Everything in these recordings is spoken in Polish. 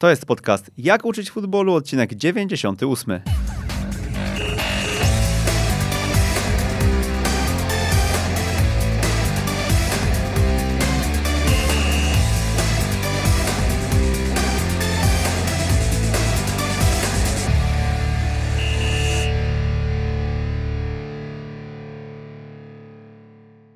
To jest podcast Jak uczyć futbolu, odcinek 98.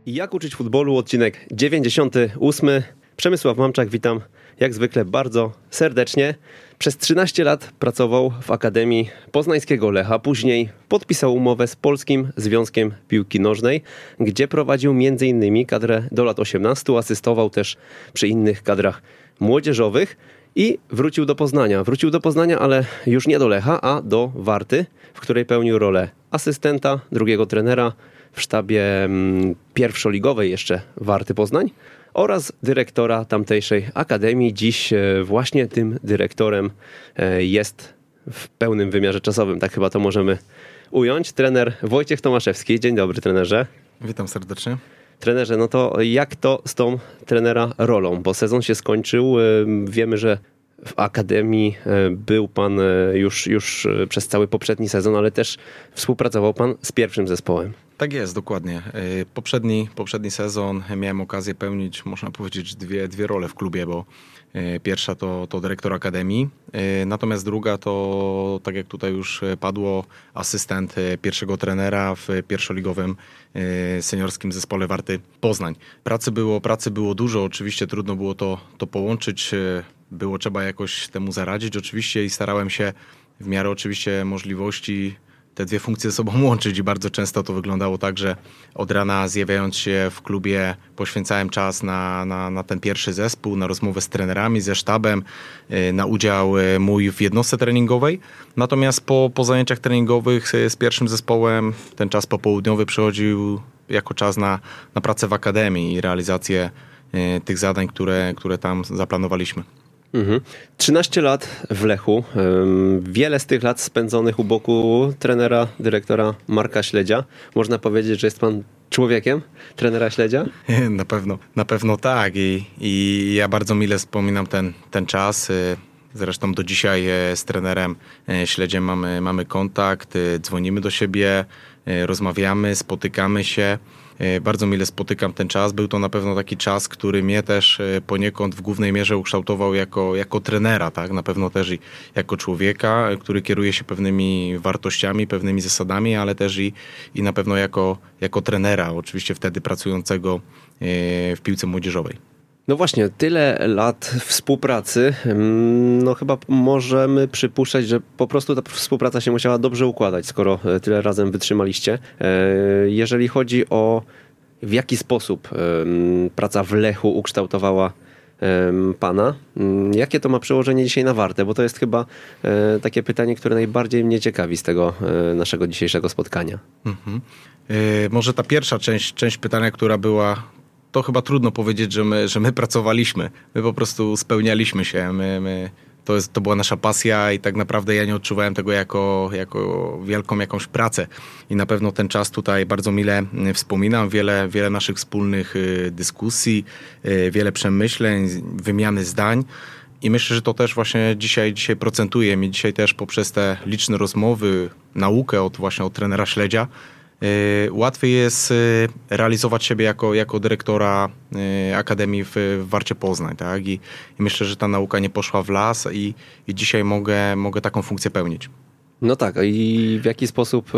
Jak uczyć futbolu, odcinek 98. Przemysław Mamczak, witam jak zwykle bardzo serdecznie. Przez 13 lat pracował w Akademii Poznańskiego Lecha, później podpisał umowę z Polskim Związkiem Piłki Nożnej, gdzie prowadził m.in. kadrę do lat 18, asystował też przy innych kadrach młodzieżowych i wrócił do Poznania. Wrócił do Poznania, ale już nie do Lecha, a do Warty, w której pełnił rolę asystenta, drugiego trenera w sztabie mm, pierwszoligowej jeszcze Warty Poznań oraz dyrektora tamtejszej akademii. Dziś e, właśnie tym dyrektorem e, jest w pełnym wymiarze czasowym, tak chyba to możemy ująć. Trener Wojciech Tomaszewski. Dzień dobry, trenerze. Witam serdecznie. Trenerze, no to jak to z tą trenera rolą? Bo sezon się skończył. E, wiemy, że w Akademii był Pan już, już przez cały poprzedni sezon, ale też współpracował Pan z pierwszym zespołem. Tak jest, dokładnie. E, poprzedni, poprzedni sezon miałem okazję pełnić, można powiedzieć, dwie, dwie role w klubie, bo e, pierwsza to, to dyrektor akademii, e, natomiast druga to, tak jak tutaj już padło, asystent pierwszego trenera w pierwszoligowym seniorskim zespole Warty Poznań. Pracy było, pracy było dużo, oczywiście trudno było to, to połączyć, było trzeba jakoś temu zaradzić oczywiście i starałem się w miarę oczywiście możliwości te dwie funkcje ze sobą łączyć i bardzo często to wyglądało tak, że od rana zjawiając się w klubie poświęcałem czas na, na, na ten pierwszy zespół, na rozmowę z trenerami, ze sztabem, y, na udział y, mój w jednostce treningowej. Natomiast po, po zajęciach treningowych y, z pierwszym zespołem ten czas popołudniowy przychodził jako czas na, na pracę w akademii i realizację tych zadań, które, które tam zaplanowaliśmy. Mhm. 13 lat w Lechu. Wiele z tych lat spędzonych u boku trenera, dyrektora Marka Śledzia. Można powiedzieć, że jest pan człowiekiem trenera Śledzia? Na pewno, na pewno tak I, i ja bardzo mile wspominam ten, ten czas. Y, zresztą do dzisiaj y, z trenerem y, Śledziem mamy, mamy kontakt, dzwonimy do siebie, rozmawiamy, spotykamy się. E, bardzo mile spotykam ten czas. Był to na pewno taki czas, który mnie też e, poniekąd w głównej mierze ukształtował jako, jako trenera, tak? Na pewno też i jako człowieka, który kieruje się pewnymi wartościami, pewnymi zasadami, ale też i, i na pewno jako, jako trenera, oczywiście wtedy pracującego e, w piłce młodzieżowej. No właśnie, tyle lat współpracy, mm, no chyba możemy przypuszczać, że po prostu ta współpraca się musiała dobrze układać, skoro e, tyle razem wytrzymaliście. E, jeżeli chodzi o w jaki sposób praca w Lechu ukształtowała pana, mm, jakie to ma przełożenie dzisiaj na Wartę? Bo to jest chyba e, takie pytanie, które najbardziej mnie ciekawi z tego naszego dzisiejszego spotkania. Mhm. Może ta pierwsza część, część pytania, która była to chyba trudno powiedzieć, że my, że my pracowaliśmy. My po prostu spełnialiśmy się. My, my, to, jest, to była nasza pasja i tak naprawdę ja nie odczuwałem tego jako, jako wielką jakąś pracę. I na pewno ten czas tutaj bardzo mile mm, wspominam. Wiele, wiele naszych wspólnych y, dyskusji, y, wiele przemyśleń, wymiany zdań. I myślę, że to też właśnie dzisiaj, dzisiaj procentuje mi. Dzisiaj też poprzez te liczne rozmowy, naukę od właśnie od trenera Śledzia, łatwiej jest y, realizować siebie jako, jako dyrektora y, Akademii w, Warcie Poznań. Tak? I, I, myślę, że ta nauka nie poszła w las i, i dzisiaj mogę, mogę taką funkcję pełnić. No tak, i w jaki sposób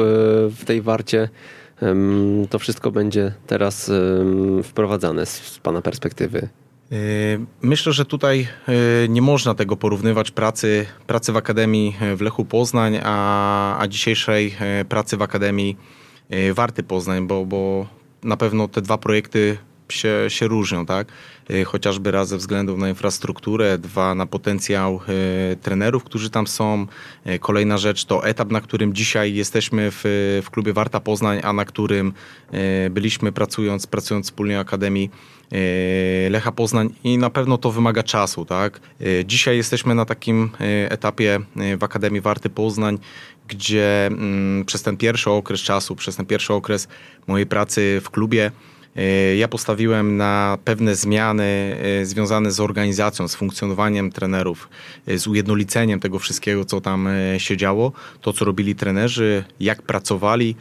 w tej Warcie to wszystko będzie teraz wprowadzane z Pana perspektywy? Myślę, że tutaj nie można tego porównywać pracy, pracy w Akademii w Lechu Poznań, a, a dzisiejszej pracy w Akademii warty Poznań, bo, bo na pewno te dwa projekty się, się różnią, tak? E, chociażby raz ze względu na infrastrukturę, dwa na potencjał e, trenerów, którzy tam są. Kolejna rzecz to etap, na którym dzisiaj jesteśmy w, w klubie Warta Poznań, a na którym byliśmy pracując, pracując wspólnie w Akademii Lecha Poznań i na pewno to wymaga czasu, tak? Dzisiaj jesteśmy na takim etapie w Akademii Warty Poznań, gdzie mm, przez ten pierwszy okres czasu, przez ten pierwszy okres mojej pracy w klubie Ja postawiłem na pewne zmiany związane z organizacją, z funkcjonowaniem trenerów, z ujednoliceniem tego wszystkiego, co tam się działo, to co robili trenerzy, jak pracowali,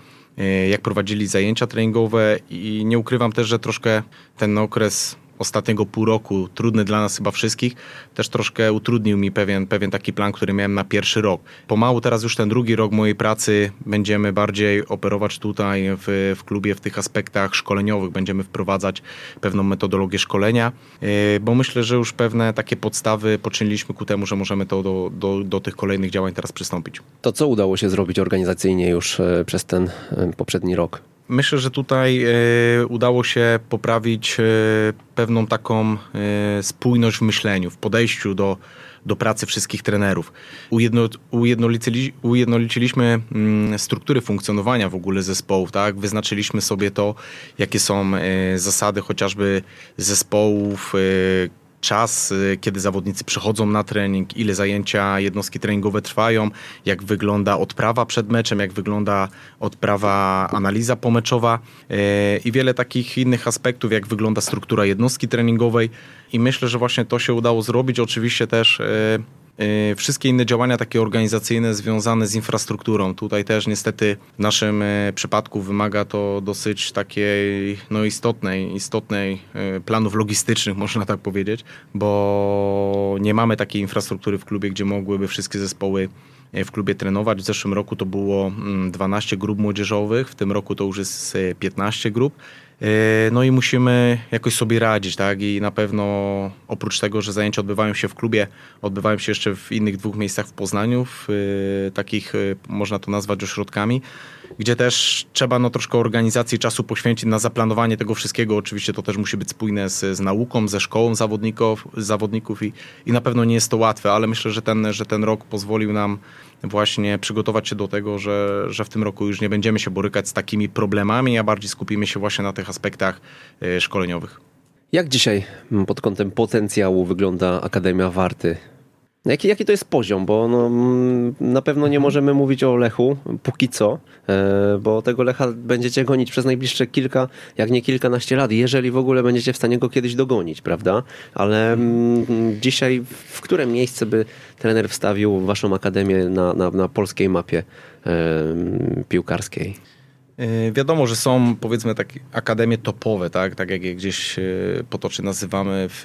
jak prowadzili zajęcia treningowe i nie ukrywam też, że troszkę ten okres ostatniego pół roku, trudny dla nas chyba wszystkich, też troszkę utrudnił mi pewien, pewien taki plan, który miałem na pierwszy rok. Pomału teraz już ten drugi rok mojej pracy będziemy bardziej operować tutaj w, w klubie w tych aspektach szkoleniowych, będziemy wprowadzać pewną metodologię szkolenia, e, bo myślę, że już pewne takie podstawy poczyniliśmy ku temu, że możemy to do, do, do tych kolejnych działań teraz przystąpić. To co udało się zrobić organizacyjnie już e, przez ten e, poprzedni rok? Myślę, że tutaj e, udało się poprawić e, pewną taką e, spójność w myśleniu, w podejściu do, do pracy wszystkich trenerów. Ujedno, ujednolicili, ujednoliciliśmy mm, struktury funkcjonowania w ogóle zespołów, tak? Wyznaczyliśmy sobie to, jakie są zasady chociażby zespołów, czas, y, kiedy zawodnicy przychodzą na trening, ile zajęcia jednostki treningowe trwają, jak wygląda odprawa przed meczem, jak wygląda odprawa analiza pomeczowa y, i wiele takich innych aspektów, jak wygląda struktura jednostki treningowej i myślę, że właśnie to się udało zrobić. Oczywiście też y, wszystkie inne działania takie organizacyjne związane z infrastrukturą. Tutaj też niestety w naszym y, przypadku wymaga to dosyć takiej no, istotnej, istotnej y, planów logistycznych, można tak powiedzieć, bo nie mamy takiej infrastruktury w klubie, gdzie mogłyby wszystkie zespoły w klubie trenować. W zeszłym roku to było 12 mm, grup młodzieżowych, w tym roku to już jest 15 grup. E, no i musimy jakoś sobie radzić, tak? I na pewno oprócz tego, że zajęcia odbywają się w klubie, odbywają się jeszcze w innych dwóch miejscach w Poznaniu, w e, takich, e, można to nazwać ośrodkami, gdzie też trzeba no, troszkę organizacji czasu poświęcić na zaplanowanie tego wszystkiego. Oczywiście to też musi być spójne z, z nauką, ze szkołą zawodników, zawodników i, i na pewno nie jest to łatwe, ale myślę, że ten, że ten rok pozwolił nam właśnie przygotować się do tego, że, że w tym roku już nie będziemy się borykać z takimi problemami, a bardziej skupimy się właśnie na tych aspektach e, szkoleniowych. Jak dzisiaj pod kątem potencjału wygląda Akademia Warty? Jaki, jaki to jest poziom? Bo no, mm, na pewno nie mhm. możemy mówić o Lechu póki co, e, bo tego Lecha będziecie gonić przez najbliższe kilka, jak nie kilkanaście lat, jeżeli w ogóle będziecie w stanie go kiedyś dogonić, prawda? Ale mm, dzisiaj w które miejsce by trener wstawił waszą akademię na, na, na polskiej mapie e, piłkarskiej? E, wiadomo, że są powiedzmy takie akademie topowe, tak, tak jak je gdzieś potocznie nazywamy w,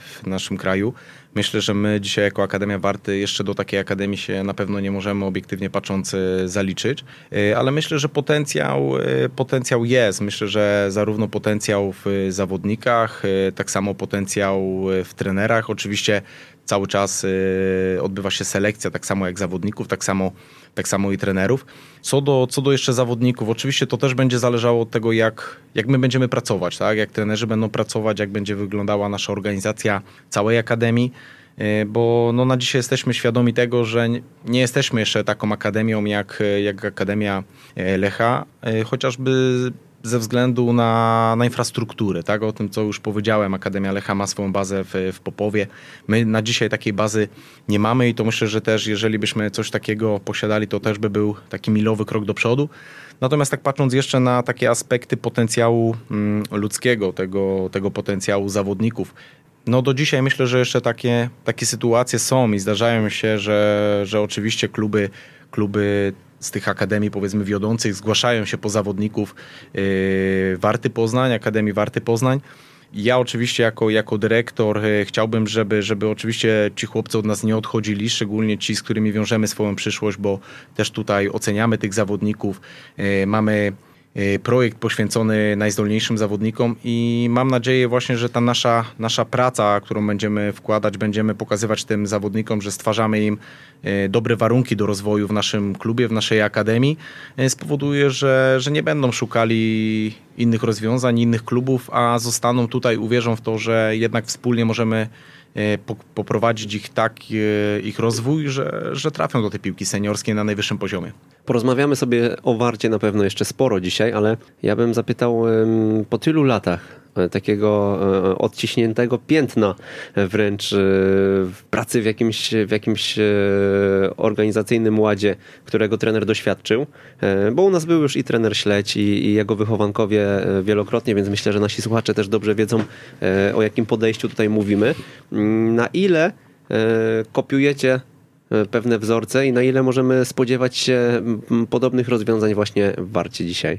w naszym kraju. Myślę, że my dzisiaj jako Akademia Warty jeszcze do takiej akademii się na pewno nie możemy obiektywnie patrząc e, zaliczyć, e, ale myślę, że potencjał, e, potencjał jest. Myślę, że zarówno potencjał w zawodnikach, tak samo potencjał w trenerach. Oczywiście cały czas odbywa się selekcja, tak samo jak zawodników, tak samo tak samo i trenerów. Co do, co do jeszcze zawodników, oczywiście to też będzie zależało od tego, jak, jak my będziemy pracować, tak? jak trenerzy będą pracować, jak będzie wyglądała nasza organizacja całej akademii e, bo no, na dzisiaj jesteśmy świadomi tego, że nie jesteśmy jeszcze taką akademią jak, jak Akademia e, Lecha, e, chociażby ze względu na, na infrastrukturę, tak? O tym, co już powiedziałem, Akademia Lecha ma swoją bazę w, w Popowie. My na dzisiaj takiej bazy nie mamy i to myślę, że też jeżeli byśmy coś takiego posiadali, to też by był taki milowy krok do przodu. Natomiast tak patrząc jeszcze na takie aspekty potencjału mm, ludzkiego, tego, tego potencjału zawodników, no do dzisiaj myślę, że jeszcze takie, takie sytuacje są i zdarzają się, że, że oczywiście kluby, kluby z tych akademii powiedzmy wiodących zgłaszają się po zawodników yy, Warty Poznań, Akademii Warty Poznań. Ja oczywiście jako, jako dyrektor yy, chciałbym, żeby, żeby oczywiście ci chłopcy od nas nie odchodzili, szczególnie ci, z którymi wiążemy swoją przyszłość, bo też tutaj oceniamy tych zawodników. Yy, mamy projekt poświęcony najzdolniejszym zawodnikom i mam nadzieję właśnie, że ta nasza, nasza praca, którą będziemy wkładać, będziemy pokazywać tym zawodnikom, że stwarzamy im y, dobre warunki do rozwoju w naszym klubie, w naszej akademii, y, spowoduje, że, że nie będą szukali innych rozwiązań, innych klubów, a zostaną tutaj, uwierzą w to, że jednak wspólnie możemy poprowadzić ich tak, ich rozwój, że, że trafią do tej piłki seniorskiej na najwyższym poziomie. Porozmawiamy sobie o Warcie na pewno jeszcze sporo dzisiaj, ale ja bym zapytał po tylu latach takiego odciśniętego piętna wręcz w pracy w jakimś, w jakimś organizacyjnym ładzie, którego trener doświadczył, bo u nas był już i trener Śledź i, i jego wychowankowie wielokrotnie, więc myślę, że nasi słuchacze też dobrze wiedzą, o jakim podejściu tutaj mówimy. Mm, na ile kopiujecie E, pewne wzorce i na ile możemy spodziewać się podobnych rozwiązań właśnie w Warcie dzisiaj?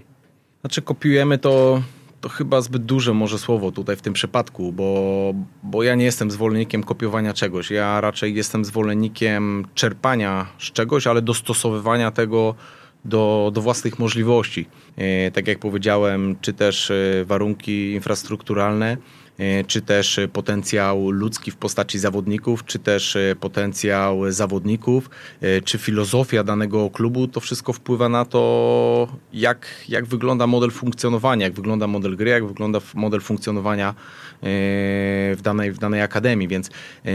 Znaczy kopiujemy to, to chyba zbyt duże może słowo tutaj w tym przypadku, bo, bo ja nie jestem zwolennikiem kopiowania czegoś. Ja raczej jestem zwolennikiem czerpania z czegoś, ale dostosowywania tego do, do własnych możliwości. E, tak jak powiedziałem, czy też e, warunki infrastrukturalne, czy też potencjał ludzki w postaci zawodników, czy też e, potencjał zawodników, e, czy filozofia danego klubu, to wszystko wpływa na to, jak, jak wygląda model funkcjonowania, jak wygląda model gry, jak wygląda model funkcjonowania w danej, w danej akademii, więc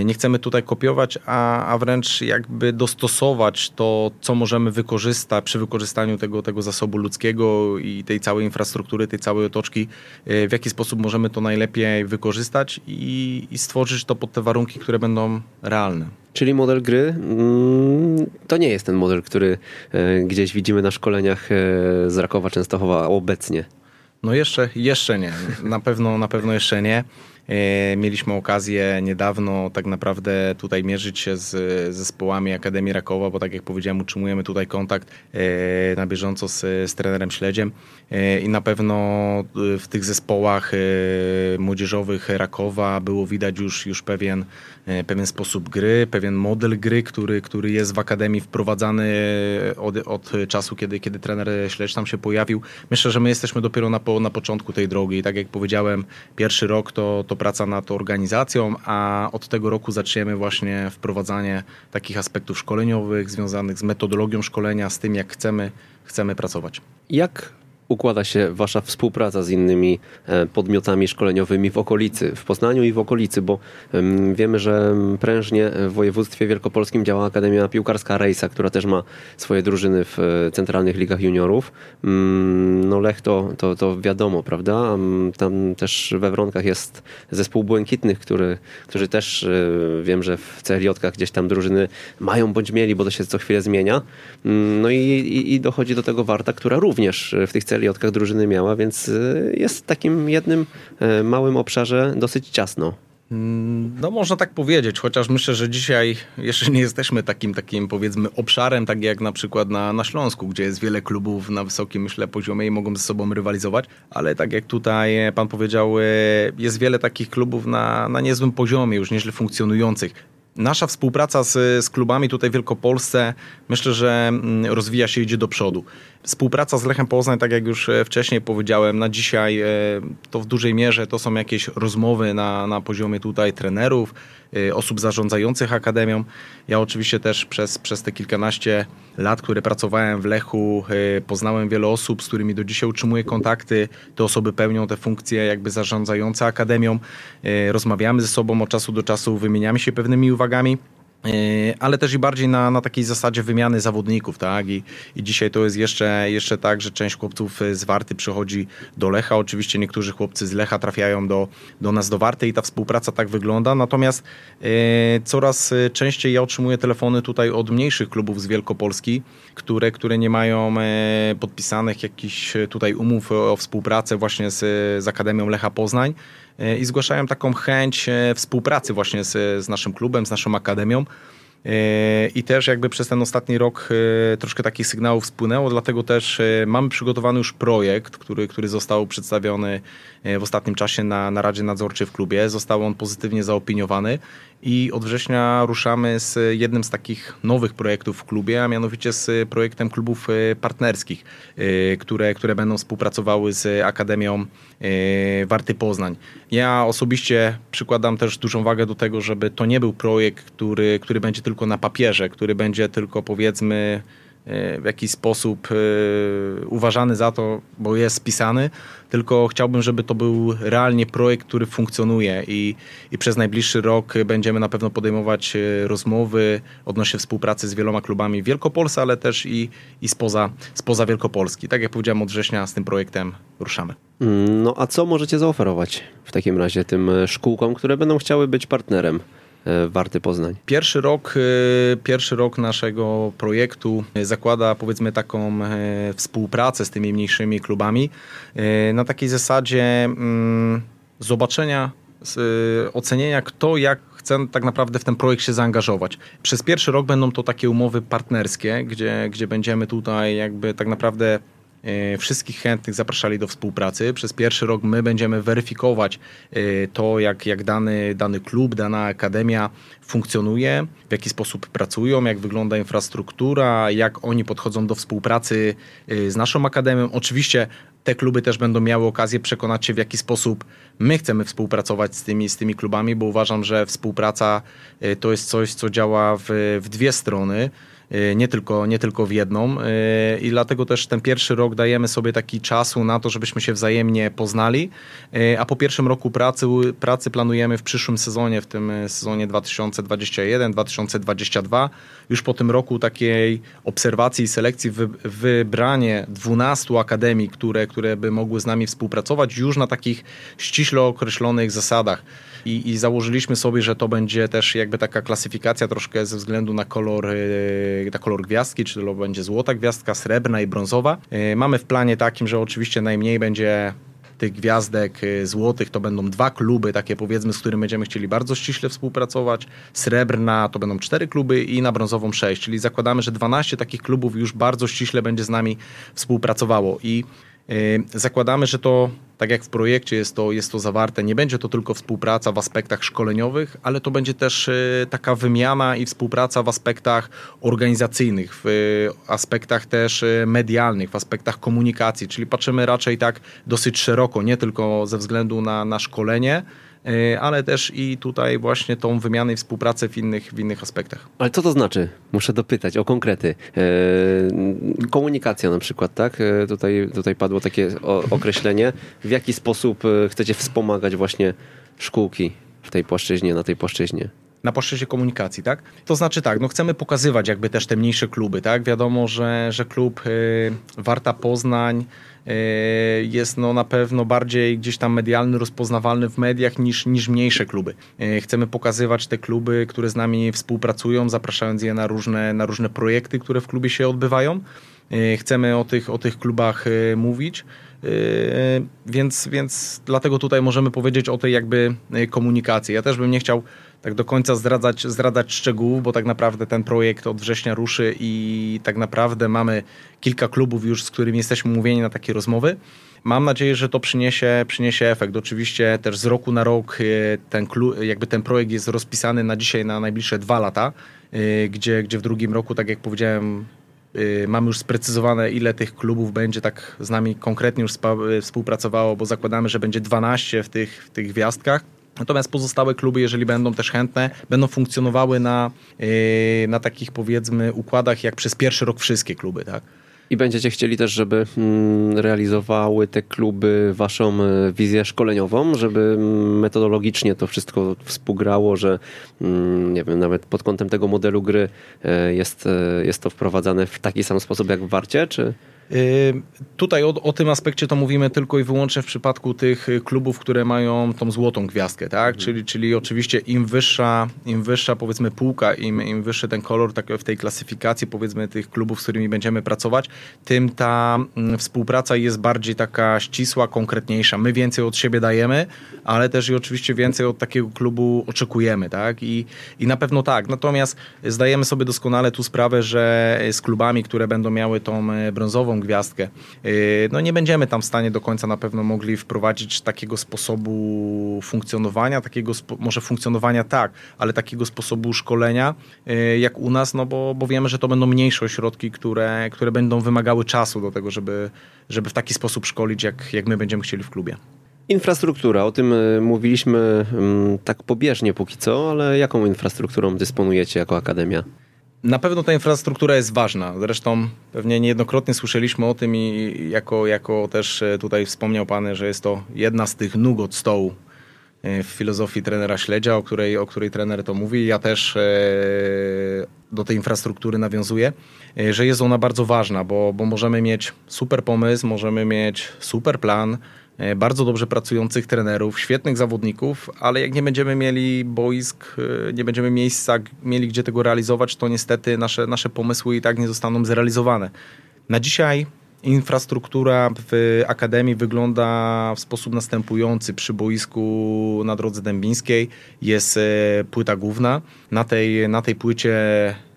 nie chcemy tutaj kopiować, a, a wręcz jakby dostosować to, co możemy wykorzystać przy wykorzystaniu tego, tego zasobu ludzkiego i tej całej infrastruktury, tej całej otoczki, w jaki sposób możemy to najlepiej wykorzystać i, i stworzyć to pod te warunki, które będą realne. Czyli model gry mm, to nie jest ten model, który e, gdzieś widzimy na szkoleniach e, z Rakowa Częstochowa obecnie. No jeszcze, jeszcze nie. Na pewno, na pewno jeszcze nie. E, mieliśmy okazję niedawno tak naprawdę tutaj mierzyć się z zespołami Akademii Rakowa, bo tak jak powiedziałem, utrzymujemy tutaj kontakt na bieżąco z, z trenerem Śledziem i na pewno w tych zespołach młodzieżowych Rakowa było widać już, już pewien, pewien sposób gry, pewien model gry, który, który jest w Akademii wprowadzany od, od czasu, kiedy, kiedy trener Śledź tam się pojawił. Myślę, że my jesteśmy dopiero na, na początku tej drogi i tak jak powiedziałem, pierwszy rok to to praca nad organizacją, a od tego roku zaczniemy właśnie wprowadzanie takich aspektów szkoleniowych związanych z metodologią szkolenia, z tym jak chcemy, chcemy pracować. Jak układa się Wasza współpraca z innymi e, podmiotami szkoleniowymi w okolicy, w Poznaniu i w okolicy, bo wiemy, że prężnie w województwie wielkopolskim działa Akademia Piłkarska Rejsa, która też ma swoje drużyny w e, centralnych ligach juniorów. Mm, no Lech to, to, to wiadomo, prawda? Tam też we Wronkach jest zespół Błękitnych, który, którzy też e, wiem, że w CLJ-kach gdzieś tam drużyny mają bądź mieli, bo to się co chwilę zmienia. Mm, no i, i, i dochodzi do tego Warta, która również w tych celiotkach drużyny miała, więc y, jest w takim jednym e, małym obszarze dosyć ciasno. Mm, no można tak powiedzieć, chociaż myślę, że dzisiaj jeszcze nie jesteśmy takim, takim powiedzmy obszarem, tak jak na przykład na, na Śląsku, gdzie jest wiele klubów na wysokim, myślę, poziomie i mogą ze sobą rywalizować, ale tak jak tutaj pan powiedział, e, jest wiele takich klubów na, na niezłym poziomie, już nieźle funkcjonujących. Nasza współpraca z, z klubami tutaj w Wielkopolsce myślę, że mm, rozwija się, idzie do przodu. Współpraca z Lechem Poznań, tak jak już e, wcześniej powiedziałem, na dzisiaj e, to w dużej mierze to są jakieś rozmowy na, na poziomie tutaj trenerów, e, osób zarządzających akademią. Ja oczywiście też przez, przez te kilkanaście lat, które pracowałem w Lechu, poznałem wiele osób, z którymi do dzisiaj utrzymuję kontakty. Te osoby pełnią te funkcje jakby zarządzające akademią. Rozmawiamy ze sobą od czasu do czasu, wymieniamy się pewnymi uwagami. Yy, ale też i bardziej na, na takiej zasadzie wymiany zawodników, tak? I, I dzisiaj to jest jeszcze, jeszcze tak, że część chłopców z Warty przychodzi do Lecha. Oczywiście niektórzy chłopcy z Lecha trafiają do, do nas do Warty i ta współpraca tak wygląda. Natomiast e, coraz częściej ja otrzymuję telefony tutaj od mniejszych klubów z Wielkopolski, które, które nie mają e, podpisanych jakichś tutaj umów o współpracę właśnie z, z Akademią Lecha Poznań. E, i zgłaszają taką chęć e, współpracy właśnie z, z naszym klubem, z naszą akademią. E, I też jakby przez ten ostatni rok troszkę takich sygnałów spłynęło, dlatego też mamy przygotowany już projekt, który, który został przedstawiony w ostatnim czasie na, na Radzie Nadzorczej w klubie. Został on pozytywnie zaopiniowany i od września ruszamy z jednym z takich nowych projektów w klubie, a mianowicie z projektem klubów e, partnerskich, e, które, które będą współpracowały z Akademią e, Warty Poznań. Ja osobiście przykładam też dużą wagę do tego, żeby to nie był projekt, który, który będzie tylko na papierze, który będzie tylko powiedzmy w jakiś sposób uważany za to, bo jest spisany, tylko chciałbym, żeby to był realnie projekt, który funkcjonuje i, i przez najbliższy rok będziemy na pewno podejmować rozmowy odnośnie współpracy z wieloma klubami w Wielkopolsce, ale też i, i spoza, spoza Wielkopolski. Tak jak powiedziałem, od września z tym projektem ruszamy. Mm, no a co możecie zaoferować w takim razie tym szkółkom, które będą chciały być partnerem? E, Warty Poznań. Pierwszy rok, e, pierwszy rok naszego projektu zakłada powiedzmy taką e, współpracę z tymi mniejszymi klubami na takiej zasadzie mm, zobaczenia, ocenienia kto jak chce tak naprawdę w ten projekt się zaangażować. Przez pierwszy rok będą to takie umowy partnerskie, gdzie, gdzie będziemy tutaj jakby tak naprawdę wszystkich chętnych zapraszali do współpracy. Przez pierwszy rok my będziemy weryfikować e, to, jak, jak dany, dany klub, dana akademia funkcjonuje, w jaki sposób pracują, jak wygląda infrastruktura, jak oni podchodzą do współpracy e, z naszą akademią. Oczywiście te kluby też będą miały okazję przekonać się, w jaki sposób my chcemy współpracować z tymi, z tymi klubami, bo uważam, że współpraca to jest coś, co działa w, w dwie strony. Y, nie tylko, nie tylko w jedną. Y, I dlatego też ten pierwszy rok dajemy sobie taki czasu na to, żebyśmy się wzajemnie poznali. Y, a po pierwszym roku pracy, pracy planujemy w przyszłym sezonie, w tym sezonie 2021-2022, już po tym roku takiej obserwacji i selekcji, wy, wybranie 12 akademii, które, które by mogły z nami współpracować już na takich ściśle określonych zasadach i, i założyliśmy sobie, że to będzie też jakby taka klasyfikacja troszkę ze względu na kolor, e, na kolor gwiazdki, czy to będzie złota gwiazdka, srebrna i brązowa. E, mamy w planie takim, że oczywiście najmniej będzie tych gwiazdek e, złotych to będą dwa kluby, takie powiedzmy, z którymi będziemy chcieli bardzo ściśle współpracować. Srebrna to będą cztery kluby i na brązową sześć, czyli zakładamy, że 12 takich klubów już bardzo ściśle będzie z nami współpracowało i Zakładamy, że to, tak jak w projekcie jest to, jest to zawarte, nie będzie to tylko współpraca w aspektach szkoleniowych, ale to będzie też y, taka wymiana i współpraca w aspektach organizacyjnych, w aspektach też medialnych, w aspektach komunikacji, czyli patrzymy raczej tak dosyć szeroko, nie tylko ze względu na, na szkolenie, ale też i tutaj właśnie tą wymianę i współpracę w innych, w innych aspektach. Ale co to znaczy? Muszę dopytać o konkrety. E, komunikacja na przykład, tak? E, tutaj, tutaj padło takie określenie. W jaki sposób chcecie wspomagać właśnie szkółki w tej płaszczyźnie, na tej płaszczyźnie? Na płaszczyźnie komunikacji, tak? To znaczy tak, no chcemy pokazywać jakby też te mniejsze kluby, tak? Wiadomo, że, że klub y, Warta Poznań y, jest no na pewno bardziej gdzieś tam medialny, rozpoznawalny w mediach niż, niż mniejsze kluby. Y, chcemy pokazywać te kluby, które z nami współpracują, zapraszając je na różne, na różne projekty, które w klubie się odbywają. Y, chcemy o tych, o tych klubach y, mówić. Więc, więc dlatego tutaj możemy powiedzieć o tej jakby komunikacji. Ja też bym nie chciał tak do końca zdradzać, zdradzać szczegółów, bo tak naprawdę ten projekt od września ruszy i tak naprawdę mamy kilka klubów już, z którymi jesteśmy umówieni na takie rozmowy. Mam nadzieję, że to przyniesie, przyniesie efekt. Oczywiście też z roku na rok e, ten, jakby ten projekt jest rozpisany na dzisiaj na najbliższe dwa lata, e, gdzie, gdzie w drugim roku, tak jak powiedziałem, e, mamy już sprecyzowane, ile tych klubów będzie tak z nami konkretnie już współpracowało, bo zakładamy, że będzie 12 w tych, w tych gwiazdkach. Natomiast pozostałe kluby, jeżeli będą też chętne, będą funkcjonowały na, yy, na takich powiedzmy układach jak przez pierwszy rok wszystkie kluby, tak? I będziecie chcieli też, żeby mm, realizowały te kluby waszą e, wizję szkoleniową, żeby mm, metodologicznie to wszystko współgrało, że mm, nie wiem, nawet pod kątem tego modelu gry e, jest, e, jest to wprowadzane w taki sam sposób jak w Warcie, czy... Tutaj o, o, tym aspekcie to mówimy tylko i wyłącznie w przypadku tych klubów, które mają tą złotą gwiazdkę, tak? Mhm. Czyli, czyli oczywiście im wyższa, im wyższa powiedzmy półka, im, im wyższy ten kolor tak w tej klasyfikacji powiedzmy tych klubów, z którymi będziemy pracować, tym ta mm, współpraca jest bardziej taka ścisła, konkretniejsza. My więcej od siebie dajemy, ale też i oczywiście więcej od takiego klubu oczekujemy, tak? I, i na pewno tak. Natomiast zdajemy sobie doskonale tu sprawę, że z klubami, które będą miały tą e, gwiazdkę. Y, no nie będziemy tam w stanie do końca na pewno mogli wprowadzić takiego sposobu funkcjonowania, takiego może funkcjonowania tak, ale takiego sposobu szkolenia y, jak u nas, no bo, bo wiemy, że to będą mniejsze ośrodki, które, które będą wymagały czasu do tego, żeby, żeby w taki sposób szkolić, jak, jak my będziemy chcieli w klubie. Infrastruktura, o tym y, mówiliśmy mm, tak pobieżnie póki co, ale jaką infrastrukturą dysponujecie jako akademia? Na pewno ta infrastruktura jest ważna. Zresztą pewnie niejednokrotnie słyszeliśmy o tym i jako, jako też e, tutaj wspomniał Pan, że jest to jedna z tych nóg od stołu e, w filozofii trenera Śledzia, o której, o której trener to mówi. Ja też e, do tej infrastruktury nawiązuję, że jest ona bardzo ważna, bo, bo możemy mieć super pomysł, możemy mieć super plan, bardzo dobrze pracujących trenerów, świetnych zawodników, ale jak nie będziemy mieli boisk, e, nie będziemy miejsca, mieli gdzie tego realizować, to niestety nasze, nasze pomysły i tak nie zostaną zrealizowane. Na dzisiaj infrastruktura w Akademii wygląda w sposób następujący. Przy boisku na drodze dębińskiej jest e, płyta główna. Na tej, na tej płycie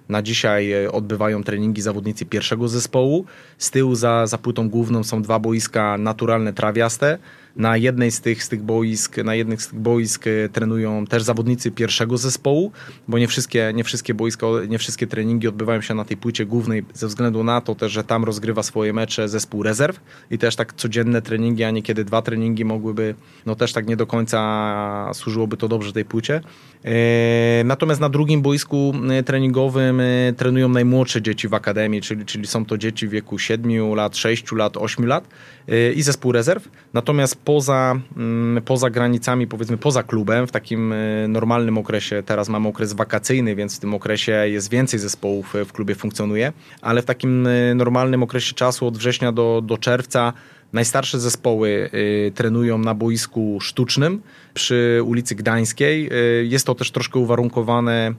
na dzisiaj e, odbywają treningi zawodnicy pierwszego zespołu. Z tyłu za, za płytą główną są dwa boiska naturalne, trawiaste. Na jednej z tych, z tych boisk, na jednych z tych boisk e, trenują też zawodnicy pierwszego zespołu, bo nie wszystkie, nie wszystkie boiska, nie wszystkie treningi odbywają się na tej płycie głównej ze względu na to też, że tam rozgrywa swoje mecze zespół rezerw i też tak codzienne treningi, a niekiedy dwa treningi mogłyby, no też tak nie do końca służyłoby to dobrze tej płycie. E, natomiast na drugim boisku e, treningowym trenują najmłodsze dzieci w akademii, czyli, czyli są to dzieci w wieku 7 lat, 6 lat, 8 lat i zespół rezerw. Natomiast poza, mm, poza granicami, powiedzmy poza klubem, w takim e, normalnym okresie, teraz mamy okres wakacyjny, więc w tym okresie jest więcej zespołów e, w klubie funkcjonuje, ale w takim e, normalnym okresie czasu od września do, do czerwca Najstarsze zespoły trenują na boisku sztucznym przy ulicy Gdańskiej. Jest to też troszkę uwarunkowane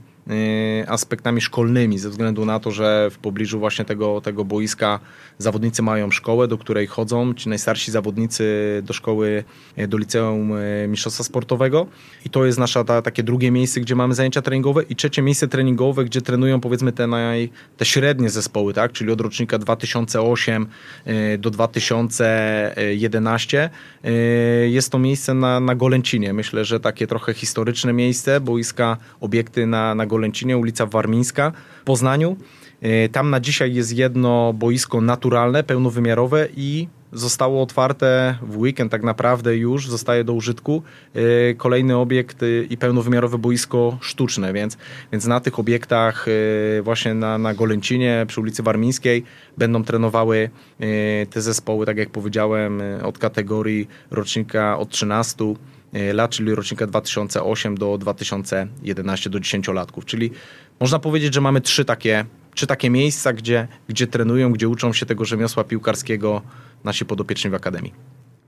aspektami szkolnymi, ze względu na to, że w pobliżu właśnie tego, tego boiska zawodnicy mają szkołę, do której chodzą, ci najstarsi zawodnicy do szkoły, y, do liceum y, mistrzostwa sportowego. I to jest nasze ta, takie drugie miejsce, gdzie mamy zajęcia treningowe. I trzecie miejsce treningowe, gdzie trenują powiedzmy te, naj, te średnie zespoły, tak, czyli od rocznika 2008 do 2011 jest to miejsce na, na Golęcinie. Myślę, że takie trochę historyczne miejsce, boiska, obiekty na, na Golęcinie Golęcinie, ulica Warmińska w Poznaniu. E, tam na dzisiaj jest jedno boisko naturalne, pełnowymiarowe i zostało otwarte w weekend tak naprawdę już, zostaje do użytku e, kolejny obiekt e, i pełnowymiarowe boisko sztuczne, więc, więc na tych obiektach właśnie na, na Golęcinie przy ulicy Warmińskiej będą trenowały te zespoły, tak jak powiedziałem, od kategorii rocznika od 13 E, lat, czyli rocznika 2008 do 2011 do 10-latków. Czyli można powiedzieć, że mamy trzy takie, trzy takie miejsca, gdzie, gdzie trenują, gdzie uczą się tego rzemiosła piłkarskiego nasi podopieczni w Akademii.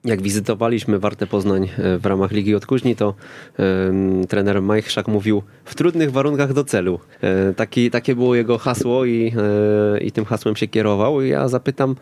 Jak wizytowaliśmy Warte Poznań e, w ramach Ligi Odkuźni, to um, trener Majchrzak mówił w trudnych warunkach do celu. E, taki, takie było jego hasło i, e, i tym hasłem się kierował. I ja zapytam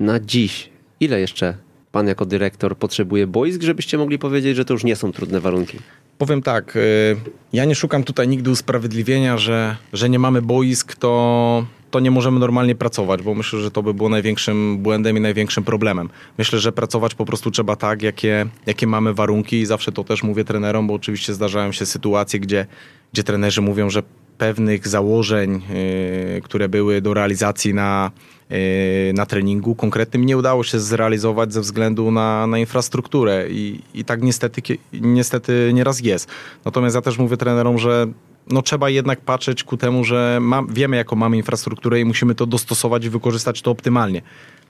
na dziś, ile jeszcze pan jako dyrektor potrzebuje boisk, żebyście mogli powiedzieć, że to już nie są trudne warunki? Powiem tak, y, ja nie szukam tutaj nigdy usprawiedliwienia, że, że nie mamy boisk, to, to nie możemy normalnie pracować, bo myślę, że to by było największym błędem i największym problemem. Myślę, że pracować po prostu trzeba tak, jakie, jakie mamy warunki i zawsze to też mówię trenerom, bo oczywiście zdarzają się sytuacje, gdzie, gdzie trenerzy mówią, że pewnych założeń, yy, które były do realizacji na, na treningu konkretnym nie udało się zrealizować ze względu na, na infrastrukturę i, i tak niestety, niestety nieraz jest. Natomiast ja też mówię trenerom, że no trzeba jednak patrzeć ku temu, że wiemy jaką mamy infrastrukturę i musimy to dostosować i wykorzystać to optymalnie.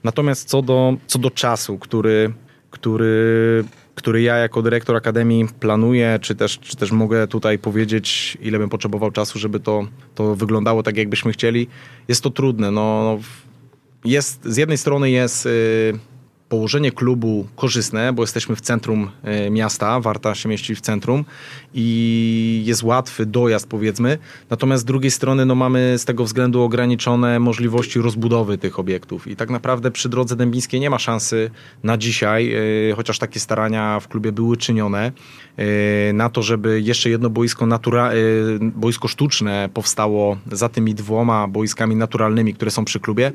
Natomiast co do, co do czasu, który, który który ja jako dyrektor Akademii planuję, czy też, czy też mogę tutaj powiedzieć, ile bym potrzebował czasu, żeby to, to wyglądało tak, jakbyśmy chcieli. Jest to trudne. No, no jest, z jednej strony jest... Yy, położenie klubu korzystne, bo jesteśmy w centrum e, miasta, Warta się mieści w centrum i jest łatwy dojazd powiedzmy, natomiast z drugiej strony no, mamy z tego względu ograniczone możliwości rozbudowy tych obiektów i tak naprawdę przy drodze dębińskiej nie ma szansy na dzisiaj, e, chociaż takie starania w klubie były czynione, na to, żeby jeszcze jedno boisko, natura- boisko sztuczne powstało za tymi dwoma boiskami naturalnymi, które są przy klubie,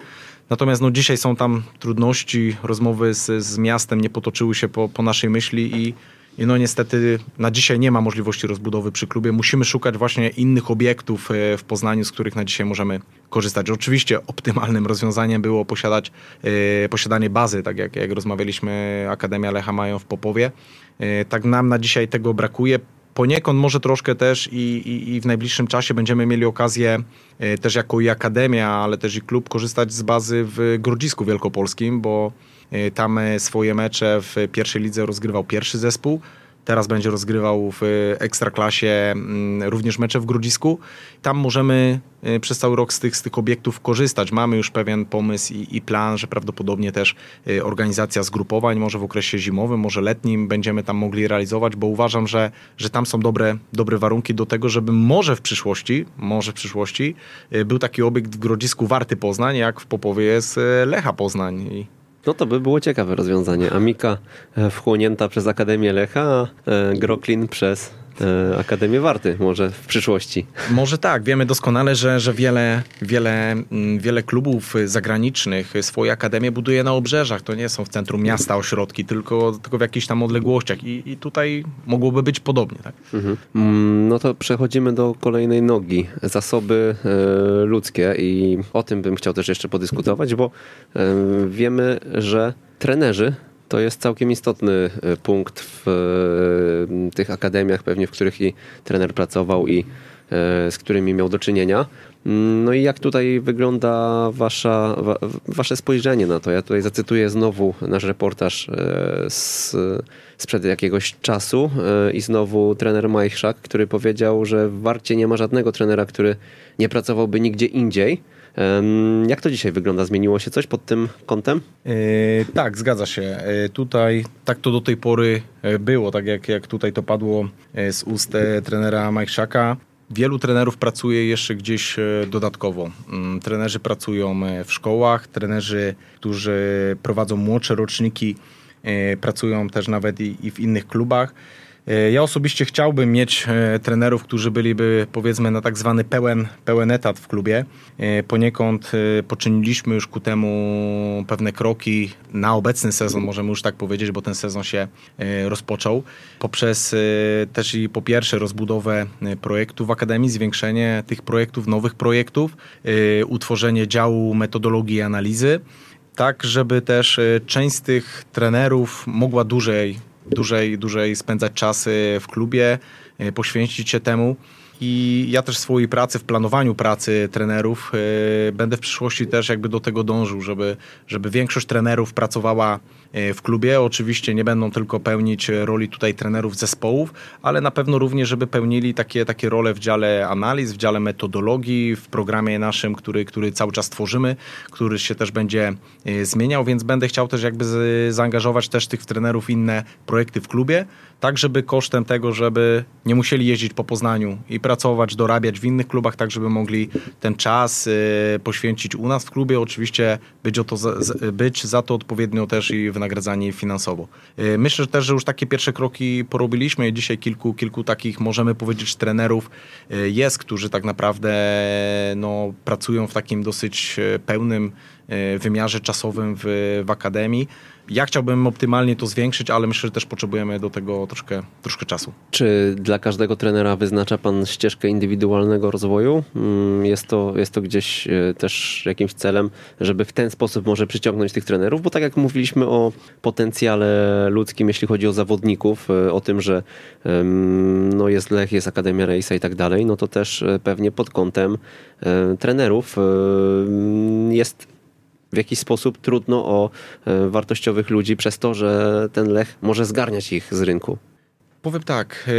Natomiast no, dzisiaj są tam trudności, rozmowy z, z miastem nie potoczyły się po, po naszej myśli i, i no niestety na dzisiaj nie ma możliwości rozbudowy przy klubie. Musimy szukać właśnie innych obiektów e, w Poznaniu, z których na dzisiaj możemy korzystać. Oczywiście optymalnym rozwiązaniem było posiadać, e, posiadanie bazy, tak jak, jak rozmawialiśmy, Akademia Lecha mają w Popowie. E, tak nam na dzisiaj tego brakuje poniekąd może troszkę też i, i, i, w najbliższym czasie będziemy mieli okazję też jako i akademia, ale też i klub korzystać z bazy w Grodzisku Wielkopolskim, bo tam swoje mecze w pierwszej lidze rozgrywał pierwszy zespół, Teraz będzie rozgrywał w Ekstraklasie mm, również mecze w Grodzisku. Tam możemy y, przez cały rok z tych, z tych obiektów korzystać. Mamy już pewien pomysł i, i plan, że prawdopodobnie też y, organizacja zgrupowań może w okresie zimowym, może letnim będziemy tam mogli realizować, bo uważam, że, że tam są dobre, dobre warunki do tego, żeby może w przyszłości, może w przyszłości y, był taki obiekt w Grodzisku warty Poznań, jak w Popowie jest Lecha Poznań. No to by było ciekawe rozwiązanie. Amika e, wchłonięta przez Akademię Lecha, a e, Groklin przez Akademię Warty może w przyszłości. Może tak. Wiemy doskonale, że, że wiele, wiele, mm, wiele klubów zagranicznych swoje akademie buduje na obrzeżach. To nie są w centrum miasta ośrodki, tylko, tylko w jakichś tam odległościach. I, i tutaj mogłoby być podobnie. Tak? Mhm. Mm, no to przechodzimy do kolejnej nogi. Zasoby e, ludzkie i o tym bym chciał też jeszcze podyskutować, bo e, wiemy, że trenerzy to jest całkiem istotny e, punkt w e, tych akademiach, pewnie w których i trener pracował i e, z którymi miał do czynienia. Mm, no i jak tutaj wygląda wasza, wasze spojrzenie na to? Ja tutaj zacytuję znowu nasz reportaż z, sprzed jakiegoś czasu i znowu trener Majchrzak, który powiedział, że w Warcie nie ma żadnego trenera, który nie pracowałby nigdzie indziej. Jak to dzisiaj wygląda? Zmieniło się coś pod tym kątem? Yy, tak, zgadza się. Yy, tutaj tak to do tej pory było, tak jak, jak tutaj to padło z ust trenera Majszaka. Wielu trenerów pracuje jeszcze gdzieś dodatkowo. Mm, trenerzy pracują w szkołach, trenerzy, którzy prowadzą młodsze roczniki, pracują też nawet i, i w innych klubach. E, ja osobiście chciałbym mieć e, trenerów, którzy byliby powiedzmy na tak zwany pełen, pełen etat w klubie. E, poniekąd poczyniliśmy już ku temu pewne kroki na obecny sezon, możemy już tak powiedzieć, bo ten sezon się rozpoczął. Poprzez też i po pierwsze rozbudowę projektów w Akademii, zwiększenie tych projektów, nowych projektów, utworzenie działu metodologii i analizy tak, żeby też część z tych trenerów mogła dłużej dłużej, dłużej spędzać czasy w klubie, e, poświęcić się temu. I ja też w swojej pracy, w planowaniu pracy trenerów yy, będę w przyszłości też jakby do tego dążył, żeby, żeby większość trenerów pracowała E, w klubie. Oczywiście nie będą tylko pełnić roli tutaj trenerów zespołów, ale na pewno również, żeby pełnili takie, takie role w dziale analiz, w dziale metodologii, w programie naszym, który, który cały czas tworzymy, który się też będzie e, zmieniał, więc będę chciał też jakby zaangażować też tych trenerów inne projekty w klubie, tak żeby kosztem tego, żeby nie musieli jeździć po Poznaniu i pracować, dorabiać w innych klubach, tak żeby mogli ten czas e, poświęcić u nas w klubie, oczywiście być, o to, być za to odpowiednio też i wynagradzani finansowo. Y, myślę też, że już takie pierwsze kroki porobiliśmy. Dzisiaj kilku, kilku takich, możemy powiedzieć, trenerów y, jest, którzy tak naprawdę no, pracują w takim dosyć y, pełnym wymiarze czasowym w, w akademii. Ja chciałbym optymalnie to zwiększyć, ale myślę, że też potrzebujemy do tego troszkę, troszkę czasu. Czy dla każdego trenera wyznacza Pan ścieżkę indywidualnego rozwoju? Mm, jest to, jest to gdzieś e, też jakimś celem, żeby w ten sposób może przyciągnąć tych trenerów? Bo tak jak mówiliśmy o potencjale ludzkim, jeśli chodzi o zawodników, e, o tym, że no jest Lech, jest Akademia Rejsa i tak dalej, no to też e, pewnie pod kątem trenerów jest w jakiś sposób trudno o e, wartościowych ludzi przez to, że ten Lech może zgarniać ich z rynku? Powiem tak. E,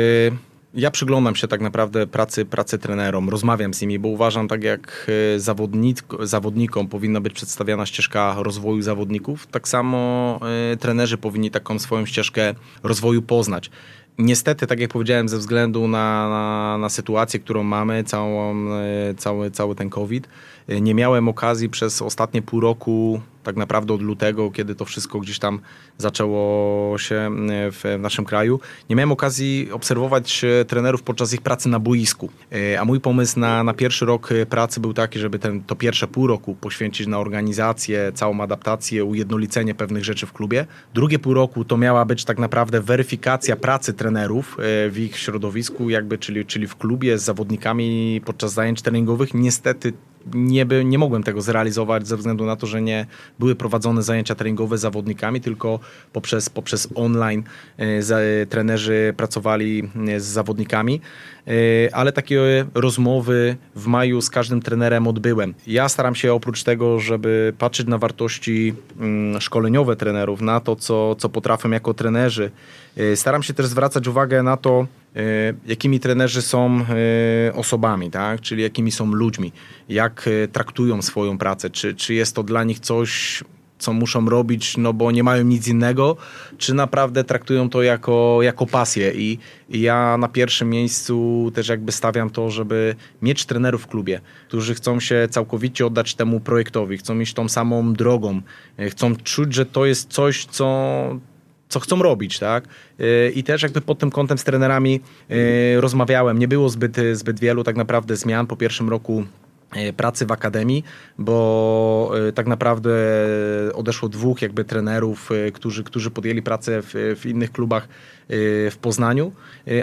ja przyglądam się tak naprawdę pracy, pracy trenerom, rozmawiam z nimi, bo uważam, tak jak e, zawodnik, zawodnikom powinna być przedstawiana ścieżka rozwoju zawodników, tak samo trenerzy powinni taką swoją ścieżkę rozwoju poznać. Niestety, tak jak powiedziałem, ze względu na, na, na sytuację, którą mamy, całą, cały, cały ten COVID, nie miałem okazji przez ostatnie pół roku tak naprawdę od lutego, kiedy to wszystko gdzieś tam zaczęło się e, w naszym kraju, nie miałem okazji obserwować e, trenerów podczas ich pracy na boisku. E, a mój pomysł na, na pierwszy rok pracy był taki, żeby ten, to pierwsze pół roku poświęcić na organizację, całą adaptację, ujednolicenie pewnych rzeczy w klubie. Drugie pół roku to miała być tak naprawdę weryfikacja pracy trenerów w ich środowisku, jakby, czyli, czyli w klubie z zawodnikami podczas zajęć treningowych. Niestety nie, by, nie mogłem tego zrealizować ze względu na to, że nie były prowadzone zajęcia treningowe z zawodnikami, tylko poprzez, poprzez online e, za, trenerzy pracowali e, z zawodnikami. E, ale takie rozmowy w maju z każdym trenerem odbyłem. Ja staram się oprócz tego, żeby patrzeć na wartości mm, szkoleniowe trenerów, na to, co, co potrafią jako trenerzy, staram się też zwracać uwagę na to, jakimi trenerzy są osobami, tak? czyli jakimi są ludźmi, jak traktują swoją pracę, czy, czy jest to dla nich coś co muszą robić, no bo nie mają nic innego, czy naprawdę traktują to jako, jako pasję. I, I ja na pierwszym miejscu też jakby stawiam to, żeby mieć trenerów w klubie, którzy chcą się całkowicie oddać temu projektowi, chcą iść tą samą drogą, e, chcą czuć, że to jest coś, co, co chcą robić, tak? E, I też jakby pod tym kątem z trenerami e, rozmawiałem. Nie było zbyt, zbyt wielu tak naprawdę zmian po pierwszym roku pracy w akademii, bo tak naprawdę odeszło dwóch jakby trenerów, którzy, którzy podjęli pracę w, w innych klubach w Poznaniu,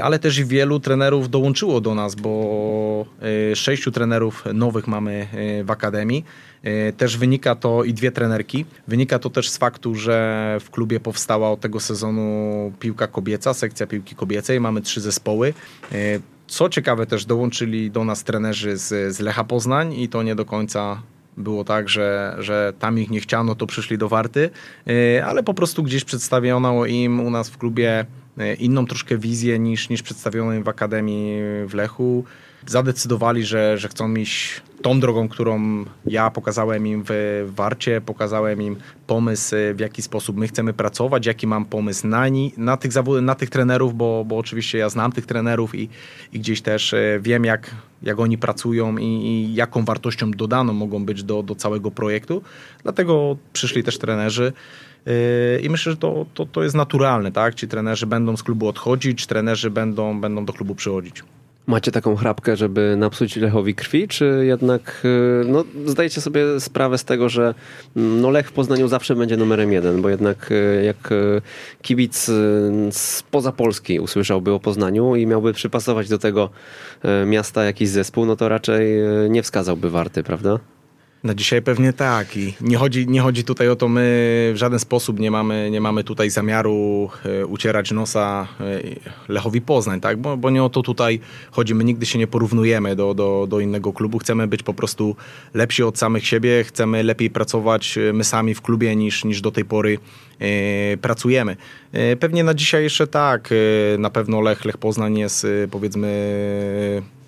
ale też i wielu trenerów dołączyło do nas, bo sześciu trenerów nowych mamy w akademii. Też wynika to i dwie trenerki. Wynika to też z faktu, że w klubie powstała od tego sezonu piłka kobieca, sekcja piłki kobiecej. Mamy trzy zespoły. Co ciekawe też dołączyli do nas trenerzy z, z Lecha Poznań i to nie do końca było tak, że, że tam ich nie chciano, to przyszli do Warty, y, ale po prostu gdzieś przedstawiono im u nas w klubie inną troszkę wizję niż, niż przedstawiono im w Akademii w Lechu zadecydowali, że, że chcą iść tą drogą, którą ja pokazałem im w Warcie, pokazałem im pomysł, w jaki sposób my chcemy pracować, jaki mam pomysł na, ni, na, tych, zawod, na tych trenerów, bo, bo oczywiście ja znam tych trenerów i, i gdzieś też e, wiem, jak, jak oni pracują i, i jaką wartością dodaną mogą być do, do całego projektu. Dlatego przyszli też trenerzy. E, I myślę, że to, to, to jest naturalne, tak? Ci trenerzy będą z klubu odchodzić, trenerzy będą, będą do klubu przychodzić. Macie taką chrapkę, żeby napsuć Lechowi krwi, czy jednak y, no, zdajecie sobie sprawę z tego, że mm, no, Lech w Poznaniu zawsze będzie numerem jeden, bo jednak y, jak y, kibic spoza Polski usłyszałby o Poznaniu i miałby przypasować do tego miasta jakiś zespół, no to raczej nie wskazałby warty, prawda? Na dzisiaj pewnie tak i nie chodzi, nie chodzi tutaj o to, my w żaden sposób nie mamy, nie mamy tutaj zamiaru e, ucierać nosa e, Lechowi Poznań, tak? bo, bo nie o to tutaj chodzi, my nigdy się nie porównujemy do, do, do innego klubu, chcemy być po prostu lepsi od samych siebie, chcemy lepiej pracować e, my sami w klubie niż, niż do tej pory pracujemy. Pewnie na dzisiaj jeszcze tak, na pewno Lech, Lech Poznań jest powiedzmy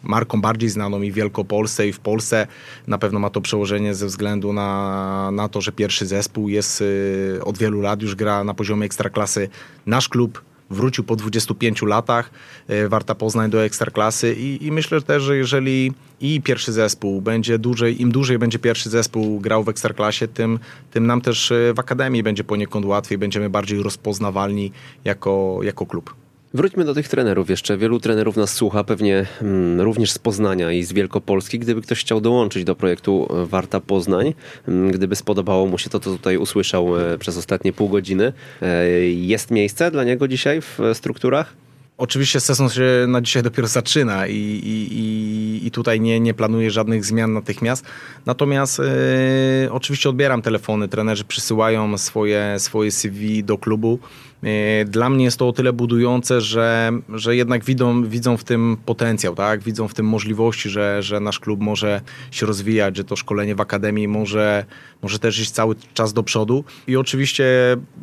marką bardziej znaną i w Wielkopolsce i w Polsce. Na pewno ma to przełożenie ze względu na, na to, że pierwszy zespół jest y, od wielu lat już gra na poziomie ekstraklasy. Nasz klub wrócił po 25 latach, y, Warta Poznań do ekstraklasy i, i myślę też, że jeżeli i pierwszy zespół będzie dłużej, im dłużej będzie pierwszy zespół grał w ekstraklasie, tym, tym nam też y, w akademii będzie poniekąd łatwiej, będziemy bardziej rozpoznawalni jako, jako klub. Wróćmy do tych trenerów jeszcze. Wielu trenerów nas słucha, pewnie mm, również z Poznania i z Wielkopolski. Gdyby ktoś chciał dołączyć do projektu Warta Poznań, mm, gdyby spodobało mu się to, co tutaj usłyszał e, przez ostatnie pół godziny, e, jest miejsce dla niego dzisiaj w strukturach? Oczywiście sezon się na dzisiaj dopiero zaczyna i, i, i tutaj nie, nie planuję żadnych zmian natychmiast. Natomiast e, oczywiście odbieram telefony, trenerzy przysyłają swoje, swoje CV do klubu. E, dla mnie jest to o tyle budujące, że, że jednak widzą, widzą w tym potencjał, tak? widzą w tym możliwości, że, że nasz klub może się rozwijać, że to szkolenie w akademii może, może też iść cały czas do przodu. I oczywiście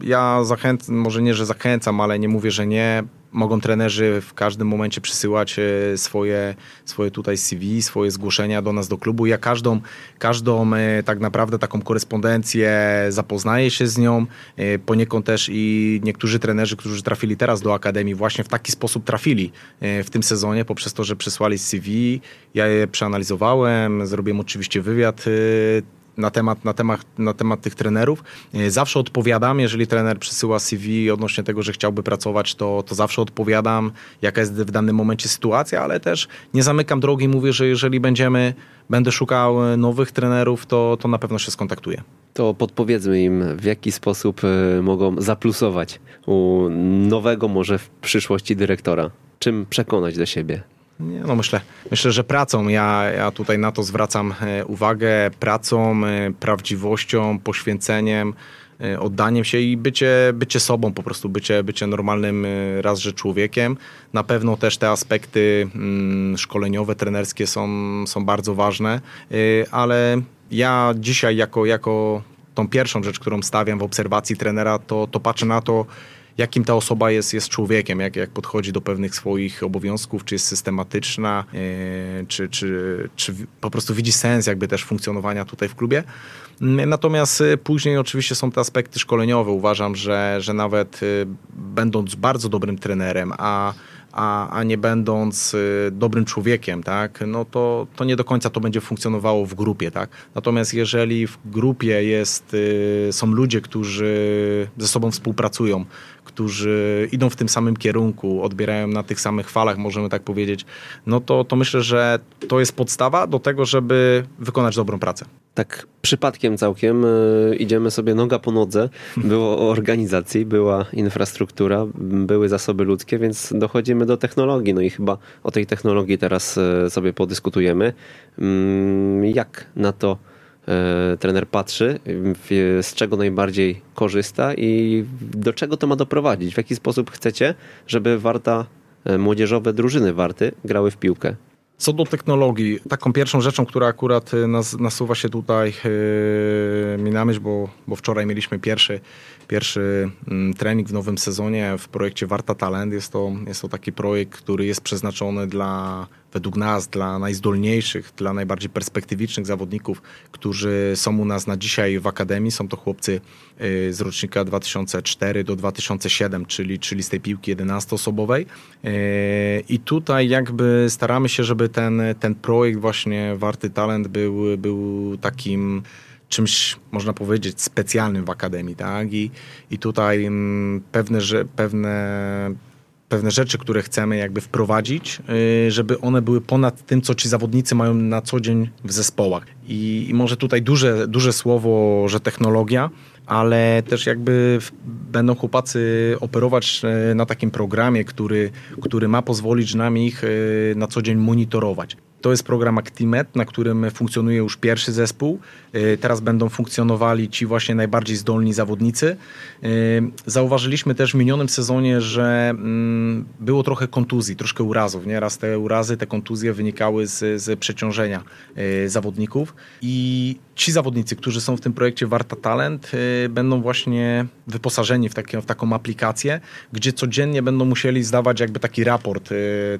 ja zachęcam, może nie, że zachęcam, ale nie mówię, że nie mogą trenerzy w każdym momencie przysyłać e, swoje, swoje tutaj CV, swoje zgłoszenia do nas do klubu. Ja każdą, każdą e, tak naprawdę taką korespondencję zapoznaję się z nią. E, poniekąd też i niektórzy trenerzy, którzy trafili teraz do Akademii, właśnie w taki sposób trafili w tym sezonie, poprzez to, że przysłali CV. Ja je przeanalizowałem, zrobiłem oczywiście wywiad na temat, na, temat, na temat tych trenerów. E, zawsze odpowiadam, jeżeli trener przysyła CV odnośnie tego, że chciałby pracować, to, to zawsze odpowiadam, jaka jest w danym momencie sytuacja, ale też nie zamykam drogi, mówię, że jeżeli będziemy, będę szukał nowych trenerów, to, to na pewno się skontaktuję. To podpowiedzmy im, w jaki sposób e, mogą zaplusować u nowego może w przyszłości dyrektora. Czym przekonać do siebie? Nie, no myślę, myślę, że pracą. Ja, ja tutaj na to zwracam e, uwagę. Pracą, e, prawdziwością, poświęceniem, e, oddaniem się i bycie, bycie sobą, po prostu bycie, bycie normalnym raz, że człowiekiem. Na pewno też te aspekty mm, szkoleniowe, trenerskie są, są bardzo ważne, ale ja dzisiaj jako, jako tą pierwszą rzecz, którą stawiam w obserwacji trenera, to, to patrzę na to, jakim ta osoba jest, jest człowiekiem, jak, jak podchodzi do pewnych swoich obowiązków, czy jest systematyczna, yy, czy, czy, czy po prostu widzi sens jakby też funkcjonowania tutaj w klubie. Natomiast e, później oczywiście są te aspekty szkoleniowe. Uważam, że, że nawet będąc bardzo dobrym trenerem, a a, a nie będąc dobrym człowiekiem, tak, no to, to nie do końca to będzie funkcjonowało w grupie, tak. Natomiast jeżeli w grupie jest, są ludzie, którzy ze sobą współpracują, którzy idą w tym samym kierunku, odbierają na tych samych falach, możemy tak powiedzieć, no to, to myślę, że to jest podstawa do tego, żeby wykonać dobrą pracę. Tak przypadkiem całkiem y, idziemy sobie noga po nodze. Było o organizacji, była infrastruktura, były zasoby ludzkie, więc dochodzimy do technologii. No i chyba o tej technologii teraz y, sobie podyskutujemy. Mm, jak na to E, trener patrzy, z czego najbardziej korzysta i do czego to ma doprowadzić. W jaki sposób chcecie, żeby Warta, e, młodzieżowe drużyny Warty grały w piłkę? Co do technologii, taką pierwszą rzeczą, która akurat e, nas, nasuwa się tutaj yy, mi na myśl, bo, bo wczoraj mieliśmy pierwszy, pierwszy mm, trening w nowym sezonie w projekcie Warta Talent. Jest to, jest to taki projekt, który jest przeznaczony dla według nas dla najzdolniejszych, dla najbardziej perspektywicznych zawodników, którzy są u nas na dzisiaj w Akademii. Są to chłopcy y, z rocznika 2004 do 2007, czyli, czyli z tej piłki 11-osobowej. Y, I tutaj jakby staramy się, żeby ten, ten projekt właśnie Warty Talent był, był takim czymś, można powiedzieć, specjalnym w Akademii, tak? I, i tutaj mm, pewne, że, pewne pewne rzeczy, które chcemy jakby wprowadzić, y, żeby one były ponad tym, co ci zawodnicy mają na co dzień w zespołach. I, i może tutaj duże, duże słowo, że technologia, ale też jakby będą chłopacy operować y, na takim programie, który, który ma pozwolić nam ich y, na co dzień monitorować. To jest program Actimet, na którym funkcjonuje już pierwszy zespół. Y, teraz będą funkcjonowali ci właśnie najbardziej zdolni zawodnicy. Y, zauważyliśmy też w minionym sezonie, że mm, było trochę kontuzji, troszkę urazów. Nieraz te urazy, te kontuzje wynikały z, z przeciążenia y, zawodników i ci zawodnicy, którzy są w tym projekcie Warta Talent, będą właśnie wyposażeni w, w taką aplikację, gdzie codziennie będą musieli zdawać jakby taki raport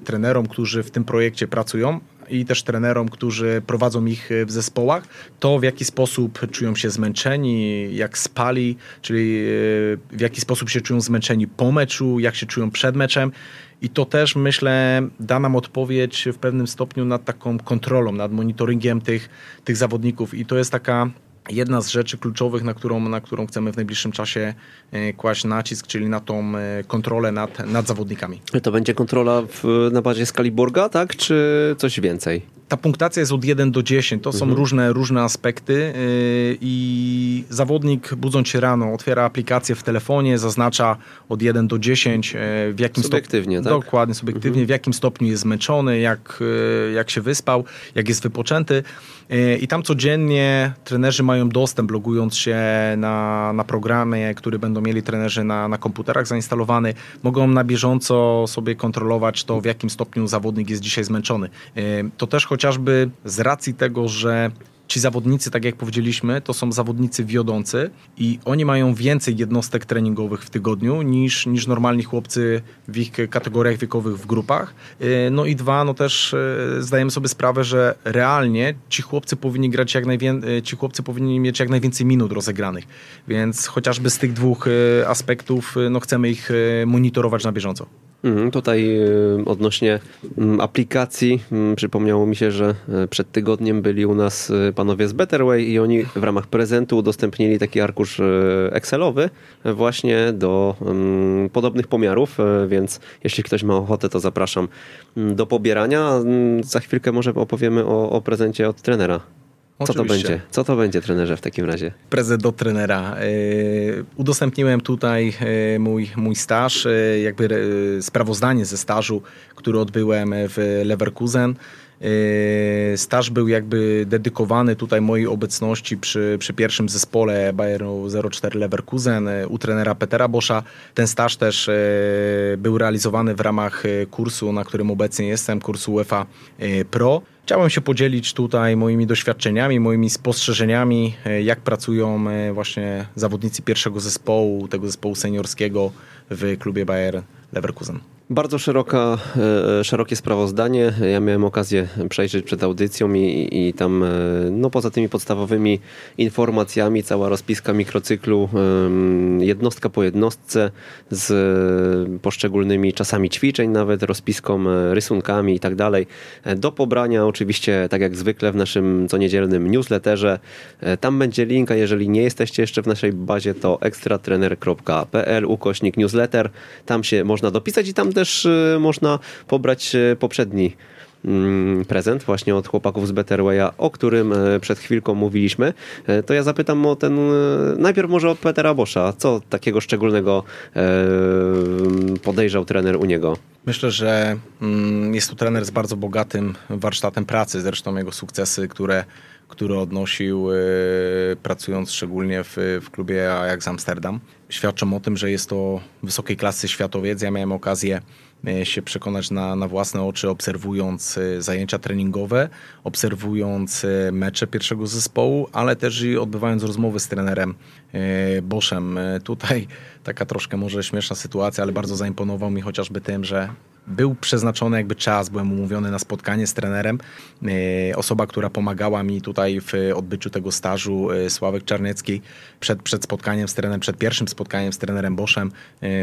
trenerom, którzy w tym projekcie pracują, i też trenerom, którzy prowadzą ich w zespołach, to w jaki sposób czują się zmęczeni, jak spali, czyli e, w jaki sposób się czują zmęczeni po meczu, jak się czują przed meczem. I to też myślę da nam odpowiedź w pewnym stopniu nad taką kontrolą, nad monitoringiem tych, tych zawodników. I to jest taka jedna z rzeczy kluczowych, na którą, na którą chcemy w najbliższym czasie e, kłaść nacisk, czyli na tą e, kontrolę nad, nad zawodnikami. To będzie kontrola w, na bazie skali Borga, tak? Czy coś więcej? Ta punktacja jest od 1 do 10. To są mhm. różne, różne aspekty yy, i zawodnik budząc się rano otwiera aplikację w telefonie, zaznacza od 1 do 10 yy, w jakim subiektywnie, stopniu, tak? Dokładnie, subiektywnie, mhm. w jakim stopniu jest zmęczony, jak, yy, jak się wyspał, jak jest wypoczęty. I tam codziennie trenerzy mają dostęp, logując się na, na programie, który będą mieli trenerzy na, na komputerach zainstalowany, mogą na bieżąco sobie kontrolować to, w jakim stopniu zawodnik jest dzisiaj zmęczony. To też chodzi chociażby z racji tego, że ci zawodnicy, tak jak powiedzieliśmy, to są zawodnicy wiodący i oni mają więcej jednostek treningowych w tygodniu niż, niż normalni chłopcy w ich kategoriach wiekowych w grupach. Y, no i dwa, no też y, zdajemy sobie sprawę, że realnie ci chłopcy powinni grać jak najwięcej, y, ci chłopcy powinni mieć jak najwięcej minut rozegranych. Więc chociażby z tych dwóch aspektów no chcemy ich monitorować na bieżąco. Mhm, tutaj y, odnośnie mm, aplikacji mm, przypomniało mi się, że y, przed tygodniem byli u nas y, panowie z Betterway i oni w ramach prezentu udostępnili taki arkusz Excelowy właśnie do mm, podobnych pomiarów, więc jeśli ktoś ma ochotę, to zapraszam do pobierania. Za chwilkę może opowiemy o, o prezencie od trenera. Co to będzie? Co to będzie, trenerze, w takim razie? Prezent do trenera. Udostępniłem tutaj mój, mój staż, jakby sprawozdanie ze stażu, który odbyłem w Leverkusen. Staż był jakby dedykowany tutaj mojej obecności przy, przy pierwszym zespole Bayernu 04 Leverkusen u trenera Petera Boscha. Ten staż też był realizowany w ramach kursu, na którym obecnie jestem, kursu UEFA Pro. Chciałem się podzielić tutaj moimi doświadczeniami, moimi spostrzeżeniami, jak pracują właśnie zawodnicy pierwszego zespołu, tego zespołu seniorskiego w klubie Bayer Leverkusen. Bardzo szeroka, e, szerokie sprawozdanie. Ja miałem okazję przejrzeć przed audycją i, i tam e, no, poza tymi podstawowymi informacjami cała rozpiska mikrocyklu, jednostka po jednostce z poszczególnymi czasami ćwiczeń, nawet rozpiską, e, rysunkami i tak dalej. Do pobrania oczywiście, tak jak zwykle w naszym co niedzielnym newsletterze. Tam będzie link, a jeżeli nie jesteście jeszcze w naszej bazie, to ekstratrener.pl ukośnik newsletter. Tam się można dopisać i tam też y, można pobrać y, poprzedni prezent właśnie od chłopaków z Betterwaya, o którym y, przed chwilką mówiliśmy, to ja zapytam o ten, najpierw może o Petera Boscha. Co takiego szczególnego podejrzał trener u niego? Myślę, że mm, jest to trener z bardzo bogatym warsztatem pracy, zresztą jego sukcesy, które które odnosił pracując szczególnie w, w klubie Ajax Amsterdam. Świadczą o tym, że jest to wysokiej klasy światowiec. Ja miałem okazję E, się przekonać na, na własne oczy, obserwując e, zajęcia treningowe, obserwując e, mecze pierwszego zespołu, ale też i odbywając rozmowy z trenerem Boszem. Tutaj taka troszkę może śmieszna sytuacja, ale bardzo zaimponował mi chociażby tym, że był przeznaczony jakby czas, byłem umówiony na spotkanie z trenerem. Osoba, która pomagała mi tutaj w odbyciu tego stażu, Sławek Czarniecki, przed, przed spotkaniem z trenerem, przed pierwszym spotkaniem z trenerem Boszem,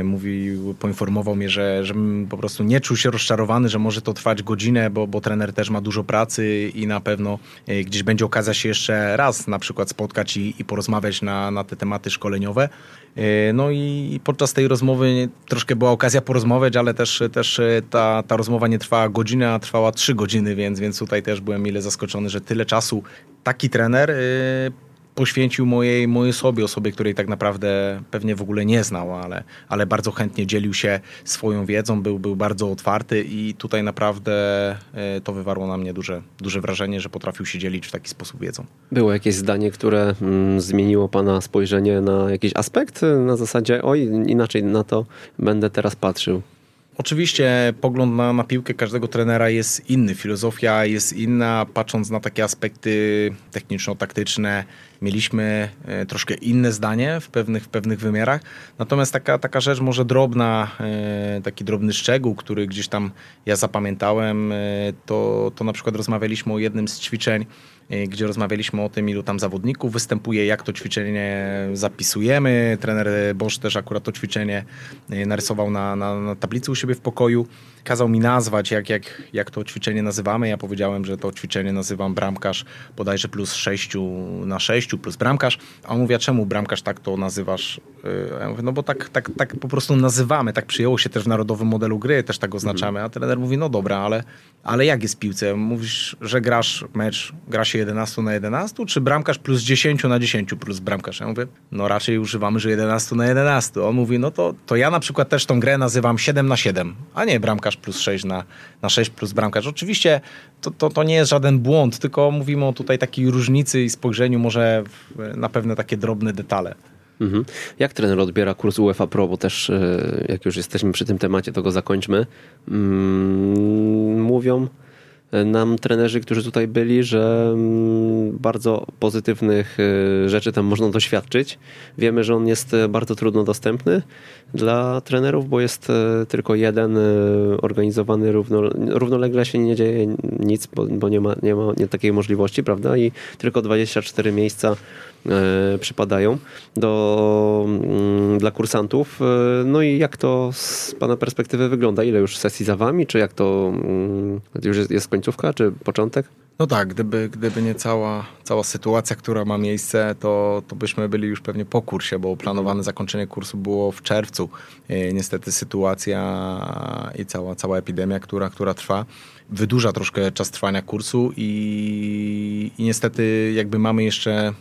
mówił, poinformował mnie, że, że po prostu nie czuł się rozczarowany, że może to trwać godzinę, bo, bo trener też ma dużo pracy i na pewno e, gdzieś będzie okazja się jeszcze raz na przykład spotkać i, i porozmawiać na, na te tematy szkoleniowe. E, no i podczas tej rozmowy troszkę była okazja porozmawiać, ale też, też e, ta, ta rozmowa nie trwała godzinę, a trwała trzy godziny, więc, więc tutaj też byłem mile zaskoczony, że tyle czasu taki trener poświęcił mojej, mojej osobie, osobie, której tak naprawdę pewnie w ogóle nie znał, ale, ale bardzo chętnie dzielił się swoją wiedzą, był, był bardzo otwarty i tutaj naprawdę e, to wywarło na mnie duże, duże wrażenie, że potrafił się dzielić w taki sposób wiedzą. Było jakieś zdanie, które mm, zmieniło Pana spojrzenie na jakiś aspekt? Na zasadzie, oj, inaczej na to będę teraz patrzył. Oczywiście pogląd na, na piłkę każdego trenera jest inny, filozofia jest inna, patrząc na takie aspekty techniczno-taktyczne, mieliśmy e, troszkę inne zdanie w pewnych, w pewnych wymiarach. Natomiast taka, taka rzecz może drobna, e, taki drobny szczegół, który gdzieś tam ja zapamiętałem, e, to, to na przykład rozmawialiśmy o jednym z ćwiczeń, gdzie rozmawialiśmy o tym, ilu tam zawodników występuje, jak to ćwiczenie zapisujemy. Trener Bosch też akurat to ćwiczenie narysował na, na, na tablicy u siebie w pokoju kazał mi nazwać, jak, jak, jak to ćwiczenie nazywamy. Ja powiedziałem, że to ćwiczenie nazywam bramkarz bodajże plus 6 na 6 plus bramkarz. A on mówi, a czemu bramkarz tak to nazywasz? Y, ja mówię, no bo tak, tak, tak po prostu nazywamy, tak przyjęło się też w narodowym modelu gry, też tak oznaczamy. A trener mówi, no dobra, ale, ale jak jest w piłce? Mówisz, że grasz mecz, gra się 11 na 11, czy bramkarz plus 10 na 10 plus bramkarz? Ja mówię, no raczej używamy, że 11 na 11. On mówi, no to, to ja na przykład też tą grę nazywam 7 na 7, a nie bramkarz plus 6 na, na 6 plus bramkarz. Oczywiście to, to, to nie jest żaden błąd, tylko mówimy o tutaj takiej różnicy i spojrzeniu może na pewne takie drobne detale. Mhm. Jak trener odbiera kurs UEFA Pro, bo też e, jak już jesteśmy przy tym temacie, to go zakończmy. Mm, mówią, nam trenerzy, którzy tutaj byli, że mm, bardzo pozytywnych y, rzeczy tam można doświadczyć. Wiemy, że on jest y, bardzo trudno dostępny dla trenerów, bo jest y, tylko jeden organizowany równo, równolegle się nie dzieje nic, bo, bo nie ma, nie ma nie takiej możliwości, prawda? I tylko 24 miejsca przypadają do, mm, dla kursantów. No i jak to z Pana perspektywy wygląda? Ile już sesji za Wami? Czy jak to mm, już jest, jest końcówka, czy początek? No tak, gdyby, gdyby nie cała, cała sytuacja, która ma miejsce, to, to byśmy byli już pewnie po kursie, bo planowane zakończenie kursu było w czerwcu. E, niestety sytuacja i cała, cała epidemia, która, która trwa, wydłuża troszkę czas trwania kursu i, i niestety jakby mamy jeszcze e,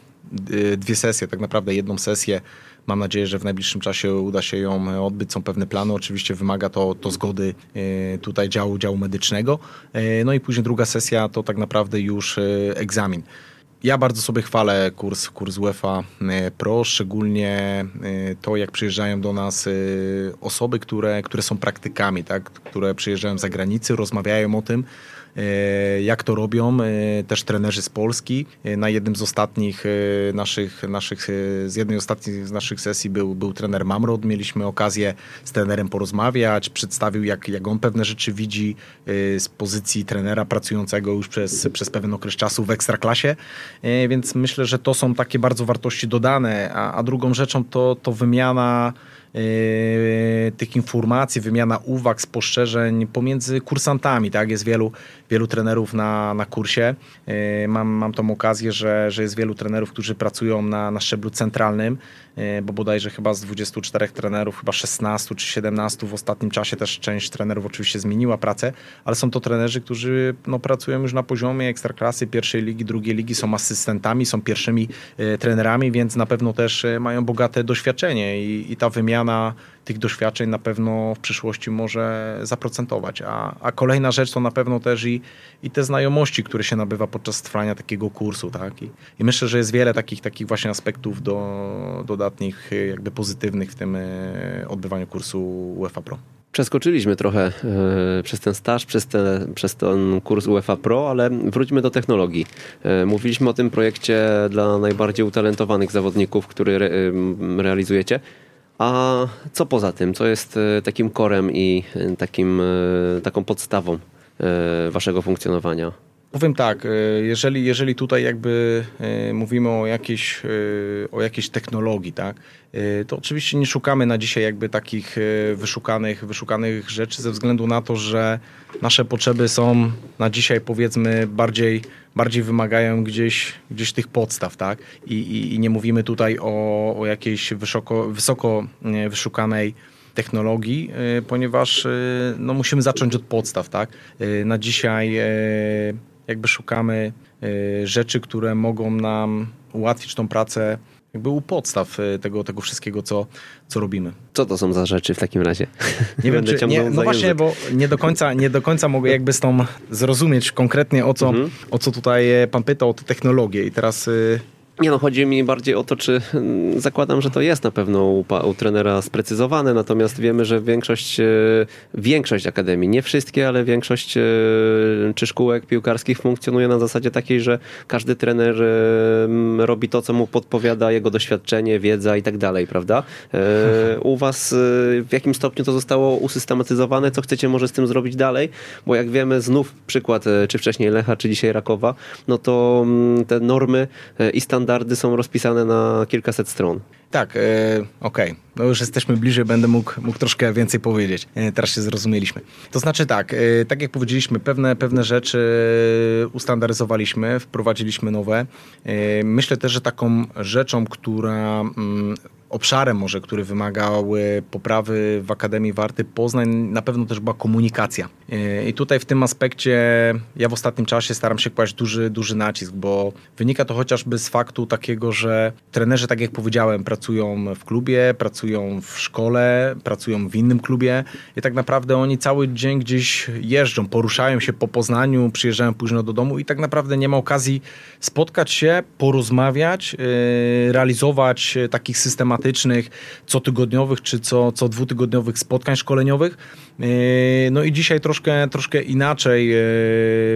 dwie sesje, tak naprawdę jedną sesję Mam nadzieję, że w najbliższym czasie uda się ją odbyć. Są pewne plany. Oczywiście wymaga to, to zgody e, tutaj działu, działu medycznego. E, no i później druga sesja to tak naprawdę już egzamin. Ja bardzo sobie chwalę kurs, kurs UEFA Pro, szczególnie to, jak przyjeżdżają do nas osoby, które, które są praktykami, tak? które przyjeżdżają z zagranicy, rozmawiają o tym, jak to robią e, też trenerzy z Polski. E, na jednym z ostatnich naszych, naszych z jednej ostatnich z naszych sesji był, był trener Mamrod. Mieliśmy okazję z trenerem porozmawiać, przedstawił jak, jak on pewne rzeczy widzi z pozycji trenera pracującego już przez, przez pewien okres czasu w ekstraklasie, więc myślę, że to są takie bardzo wartości dodane, a, a drugą rzeczą to, to wymiana tych informacji, wymiana uwag, spostrzeżeń pomiędzy kursantami. Tak? Jest wielu, wielu trenerów na, na kursie. Yy, mam, mam tą okazję, że, że jest wielu trenerów, którzy pracują na, na szczeblu centralnym, yy, bo bodajże chyba z 24 trenerów, chyba 16 czy 17 w ostatnim czasie też część trenerów oczywiście zmieniła pracę, ale są to trenerzy, którzy no, pracują już na poziomie ekstraklasy, pierwszej ligi, drugiej ligi, są asystentami, są pierwszymi trenerami, więc na pewno też mają bogate doświadczenie i, i ta wymiana tych doświadczeń na pewno w przyszłości może zaprocentować. A, a kolejna rzecz to na pewno też i, i te znajomości, które się nabywa podczas trwania takiego kursu. Tak? I, I, myślę, że jest wiele takich, takich właśnie aspektów do, dodatnich, jakby pozytywnych w tym e, odbywaniu kursu UEFA Pro. Przeskoczyliśmy trochę e, przez ten staż, przez, te, przez ten kurs UEFA Pro, ale wróćmy do technologii. E, mówiliśmy o tym projekcie dla najbardziej utalentowanych zawodników, który re, e, realizujecie. A co poza tym? Co jest e, takim korem i e, takim, e, taką podstawą waszego funkcjonowania? Powiem tak, jeżeli, jeżeli tutaj jakby mówimy o jakiejś, o jakiejś technologii, tak, to oczywiście nie szukamy na dzisiaj jakby takich wyszukanych, wyszukanych rzeczy ze względu na to, że nasze potrzeby są na dzisiaj powiedzmy bardziej bardziej wymagają gdzieś, gdzieś tych podstaw, tak? I, i, i nie mówimy tutaj o, o jakiejś wysoko, wysoko wyszukanej technologii, y, ponieważ y, no, musimy zacząć od podstaw, tak? Y, na dzisiaj jakby szukamy rzeczy, które mogą nam ułatwić tą pracę jakby u podstaw tego, tego wszystkiego, co, co robimy. Co to są za rzeczy w takim razie? Nie wiem, czy, nie, no właśnie, bo nie do, końca, nie do końca mogę jakby z tą zrozumieć konkretnie o co, mhm. o co tutaj e, pan pytał, o tę technologię i teraz nie no, chodzi mi bardziej o to, czy mm, zakładam, że to jest na pewno u, u trenera sprecyzowane, natomiast wiemy, że większość, e, większość akademii, nie wszystkie, ale większość e, czy szkółek piłkarskich funkcjonuje na zasadzie takiej, że każdy trener e, robi to, co mu podpowiada jego doświadczenie, wiedza i tak dalej, prawda? U was w jakim stopniu to zostało usystematyzowane? Co chcecie może z tym zrobić dalej? Bo jak wiemy, znów przykład, czy wcześniej Lecha, czy dzisiaj Rakowa, no to mm, te normy i standardy standardy są rozpisane na kilkaset stron. Tak, e, okej. Okay. No już jesteśmy bliżej, będę mógł, mógł troszkę więcej powiedzieć. E, teraz się zrozumieliśmy. To znaczy tak, e, tak jak powiedzieliśmy, pewne, pewne rzeczy ustandaryzowaliśmy, wprowadziliśmy nowe. E, myślę też, że taką rzeczą, która mm, obszarem może, który wymagał poprawy w Akademii Warty Poznań, na pewno też była komunikacja. E, I tutaj w tym aspekcie ja w ostatnim czasie staram się kłaść duży, duży nacisk, bo wynika to chociażby z faktu takiego, że trenerzy, tak jak powiedziałem, pracują w klubie, pracują w szkole, pracują w innym klubie i tak naprawdę oni cały dzień gdzieś jeżdżą, poruszają się po Poznaniu, przyjeżdżają późno do domu i tak naprawdę nie ma okazji spotkać się, porozmawiać, e, realizować takich systematycznych cotygodniowych czy co, co dwutygodniowych spotkań szkoleniowych. E, no i dzisiaj troszkę, troszkę inaczej e,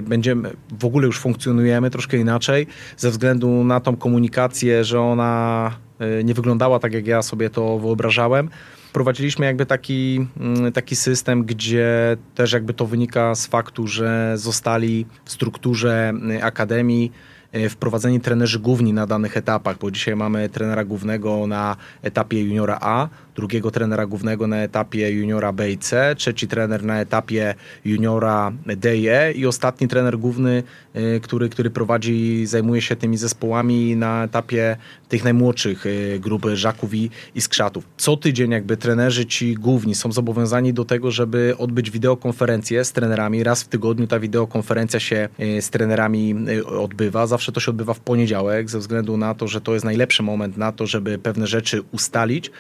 będziemy, w ogóle już funkcjonujemy troszkę inaczej, ze względu na tą komunikację, że ona nie wyglądała tak, jak ja sobie to wyobrażałem. Wprowadziliśmy jakby taki, mm, taki system, gdzie też jakby to wynika z faktu, że zostali w strukturze akademii E, wprowadzeni trenerzy główni na danych etapach, bo dzisiaj mamy trenera głównego na etapie juniora A, drugiego trenera głównego na etapie juniora B i C, trzeci trener na etapie juniora D i E i ostatni trener główny, y, który, który prowadzi, zajmuje się tymi zespołami na etapie tych najmłodszych y, grup Żaków i, i Skrzatów. Co tydzień jakby trenerzy ci główni są zobowiązani do tego, żeby odbyć wideokonferencję z trenerami. Raz w tygodniu ta wideokonferencja się y, z trenerami odbywa. Zawsze to się odbywa w poniedziałek, ze względu na to, że to jest najlepszy moment na to, żeby pewne rzeczy ustalić,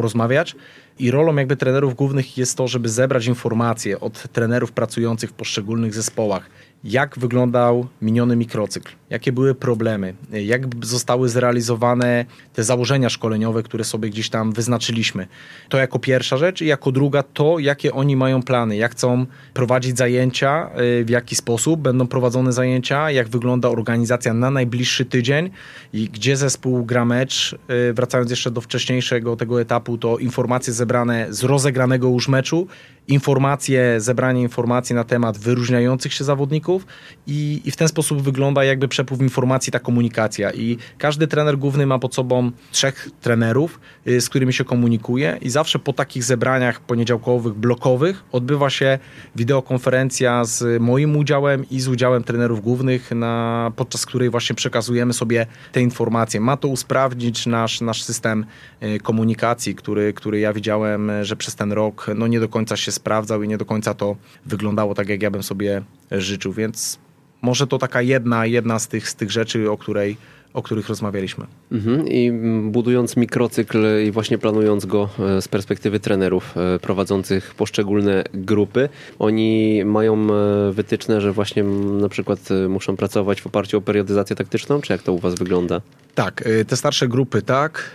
porozmawiać. I rolą jakby trenerów głównych jest to, żeby zebrać informacje od trenerów pracujących w poszczególnych zespołach, jak wyglądał miniony mikrocykl, jakie były problemy, jak zostały zrealizowane te założenia szkoleniowe, które sobie gdzieś tam wyznaczyliśmy. To jako pierwsza rzecz i jako druga to, jakie oni mają plany, jak chcą prowadzić zajęcia, y, w jaki sposób będą prowadzone zajęcia, jak wygląda organizacja na najbliższy tydzień i gdzie zespół gra mecz. Y, wracając jeszcze do wcześniejszego tego etapu, to informacje zebrane z rozegranego już meczu, informacje, zebranie informacji na temat wyróżniających się zawodników i, i w ten sposób wygląda jakby przepływ informacji, ta komunikacja. I każdy trener główny ma pod sobą trzech trenerów, y, z którymi się komunikuje i zawsze po takich zebraniach poniedziałkowych, blokowych odbywa się wideokonferencja z moim udziałem i z udziałem trenerów głównych, na, podczas której właśnie przekazujemy sobie te informacje. Ma to usprawnić nasz, nasz system y, komunikacji, który, który ja widziałem, że przez ten rok no nie do końca się sprawdzał i nie do końca to wyglądało tak, jak ja bym sobie życzył, więc może to taka jedna, jedna z tych, z tych rzeczy, o której o których rozmawialiśmy. Mhm. I budując mikrocykl i właśnie planując go e, z perspektywy trenerów e, prowadzących poszczególne grupy, oni mają e, wytyczne, że właśnie na przykład muszą pracować w oparciu o periodyzację taktyczną, czy jak to u Was wygląda? Tak, te starsze grupy tak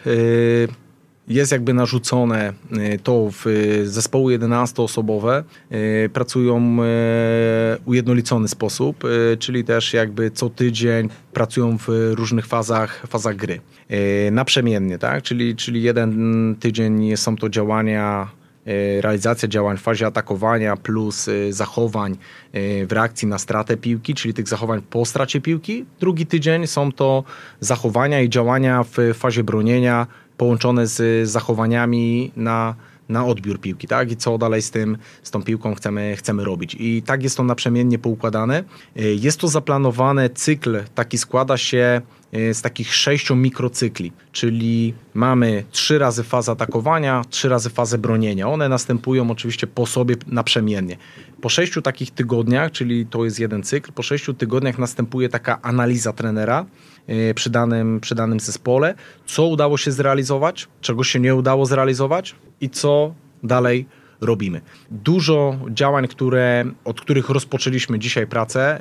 jest jakby narzucone y, to w y, zespoły 11-osobowe y, pracują ujednolicony sposób, czyli też jakby co tydzień pracują w różnych fazach, fazach gry. Naprzemiennie, tak? Czyli, czyli jeden tydzień są to działania realizacja działań w fazie atakowania plus zachowań w reakcji na stratę piłki, czyli tych zachowań po stracie piłki. Drugi tydzień są to zachowania i działania w fazie bronienia połączone z zachowaniami na, na odbiór piłki, tak? I co dalej z tym, z tą piłką chcemy, chcemy robić. I tak jest to naprzemiennie poukładane. Jest to zaplanowane, cykl taki składa się e, z takich sześciu mikrocykli, czyli mamy trzy razy fazę atakowania, trzy razy fazę bronienia. One następują oczywiście po sobie naprzemiennie. Po sześciu takich tygodniach, czyli to jest jeden cykl, po sześciu tygodniach następuje taka analiza trenera, Y, przy danym, przy danym zespole, co udało się zrealizować, czego się nie udało zrealizować i co dalej robimy. Dużo działań, które, od których rozpoczęliśmy dzisiaj pracę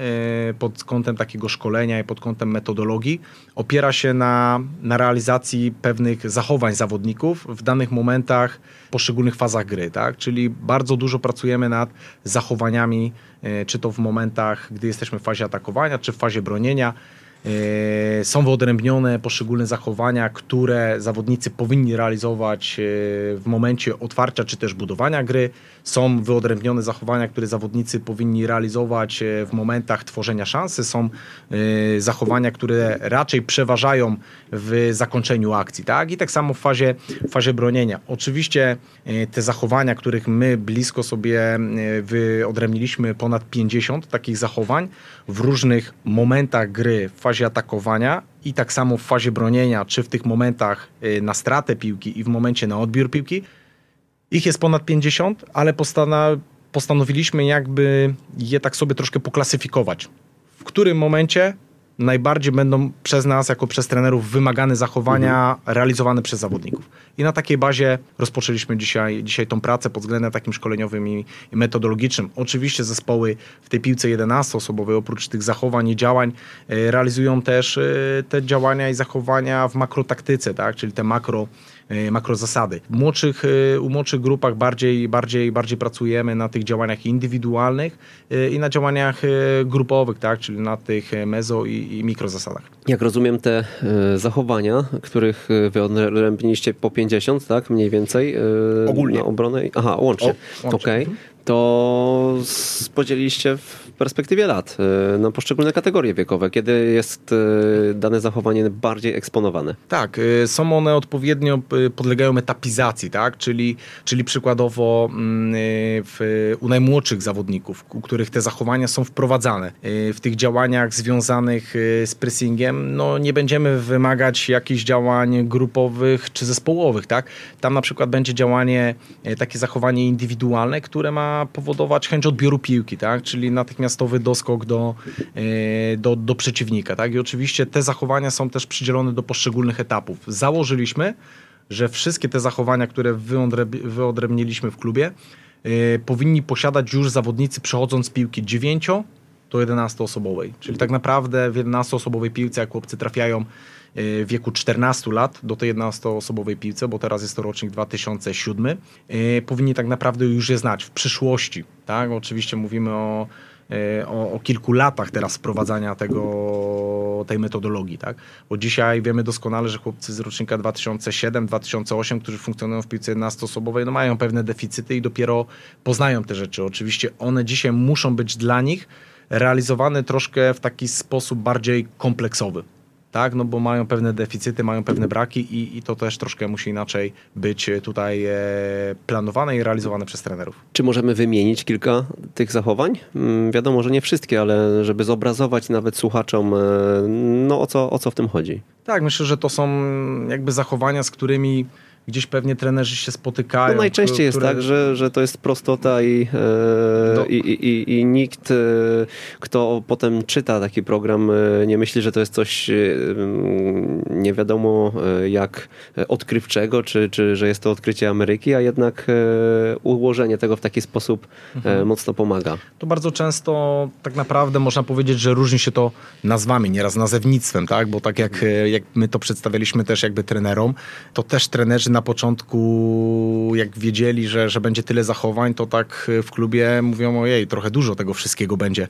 y, pod kątem takiego szkolenia i pod kątem metodologii, opiera się na, na realizacji pewnych zachowań zawodników w danych momentach, poszczególnych fazach gry. Tak? Czyli bardzo dużo pracujemy nad zachowaniami, y, czy to w momentach, gdy jesteśmy w fazie atakowania, czy w fazie bronienia E, są wyodrębnione poszczególne zachowania, które zawodnicy powinni realizować e, w momencie otwarcia czy też budowania gry. Są wyodrębnione zachowania, które zawodnicy powinni realizować e, w momentach tworzenia szansy. Są zachowania, które raczej przeważają w zakończeniu akcji. Tak? I tak samo w fazie, w fazie bronienia. Oczywiście te zachowania, których my blisko sobie wyodrębniliśmy ponad 50 takich zachowań w różnych momentach gry w fazie atakowania i tak samo w fazie bronienia, czy w tych momentach na stratę piłki i w momencie na odbiór piłki. Ich jest ponad 50, ale postanowiliśmy jakby je tak sobie troszkę poklasyfikować. W którym momencie najbardziej będą przez nas, jako przez trenerów, wymagane zachowania mhm. realizowane przez zawodników. I na takiej bazie rozpoczęliśmy dzisiaj, dzisiaj tą pracę pod względem takim szkoleniowym i, i metodologicznym. Oczywiście zespoły w tej piłce 11-osobowej, oprócz tych zachowań i działań, e, realizują też e, te działania i zachowania w makrotaktyce, tak? czyli te makro makrozasady. W młodszych, e, u młodszych grupach bardziej, bardziej, bardziej pracujemy na tych działaniach indywidualnych e, i na działaniach grupowych, tak? czyli na tych mezo i, i mikrozasadach. Jak rozumiem te zachowania, których wyodrębniliście po 50, tak? Mniej więcej. Ogólnie. Na obronę. Aha, łącznie. Okej. Okay. to podzieliliście w perspektywie lat y, na poszczególne kategorie wiekowe, kiedy jest y, dane zachowanie bardziej eksponowane. Tak, y, są one odpowiednio, podlegają etapizacji, tak? czyli, czyli przykładowo mm, w, u najmłodszych zawodników, u których te zachowania są wprowadzane. W tych działaniach związanych z pressingiem no, nie będziemy wymagać jakichś działań grupowych czy zespołowych. Tak? Tam na przykład będzie działanie, takie zachowanie indywidualne, które ma powodować chęć odbioru piłki, tak? czyli natychmiastowy doskok do, e, do, do przeciwnika. Tak? I oczywiście te zachowania są też przydzielone do poszczególnych etapów. Założyliśmy, że wszystkie te zachowania, które wyodrębniliśmy w klubie, e, powinni posiadać już zawodnicy przechodząc z piłki 9 do 11-osobowej. Czyli tak naprawdę w 11-osobowej piłce, jak chłopcy trafiają w wieku 14 lat do tej 11-osobowej piłce, bo teraz jest to rocznik 2007, e, powinni tak naprawdę już je znać w przyszłości. Tak? Oczywiście mówimy o, e, o, o kilku latach teraz wprowadzania tego, tej metodologii, tak? Bo dzisiaj wiemy doskonale, że chłopcy z rocznika 2007-2008, którzy funkcjonują w piłce 11-osobowej, no mają pewne deficyty i dopiero poznają te rzeczy. Oczywiście one dzisiaj muszą być dla nich realizowane troszkę w taki sposób bardziej kompleksowy tak, no bo mają pewne deficyty, mają pewne braki i, i to też troszkę musi inaczej być tutaj e, planowane i realizowane przez trenerów. Czy możemy wymienić kilka tych zachowań? Mm, wiadomo, że nie wszystkie, ale żeby zobrazować nawet słuchaczom, e, no o co, o co w tym chodzi? Tak, myślę, że to są jakby zachowania, z którymi gdzieś pewnie trenerzy się spotykają. No najczęściej które... jest tak, że, że to jest prostota i, e, no. i, i, i, nikt, e, kto potem czyta taki program, e, nie myśli, że to jest coś e, nie wiadomo jak odkrywczego, czy, czy że jest to odkrycie Ameryki, a jednak ułożenie tego w taki sposób mhm. mocno pomaga. To bardzo często tak naprawdę można powiedzieć, że różni się to nazwami, nieraz nazewnictwem, tak? Bo tak jak, jak my to przedstawialiśmy też jakby trenerom, to też trenerzy na początku, jak wiedzieli, że, że będzie tyle zachowań, to tak w klubie mówią, ojej, trochę dużo tego wszystkiego będzie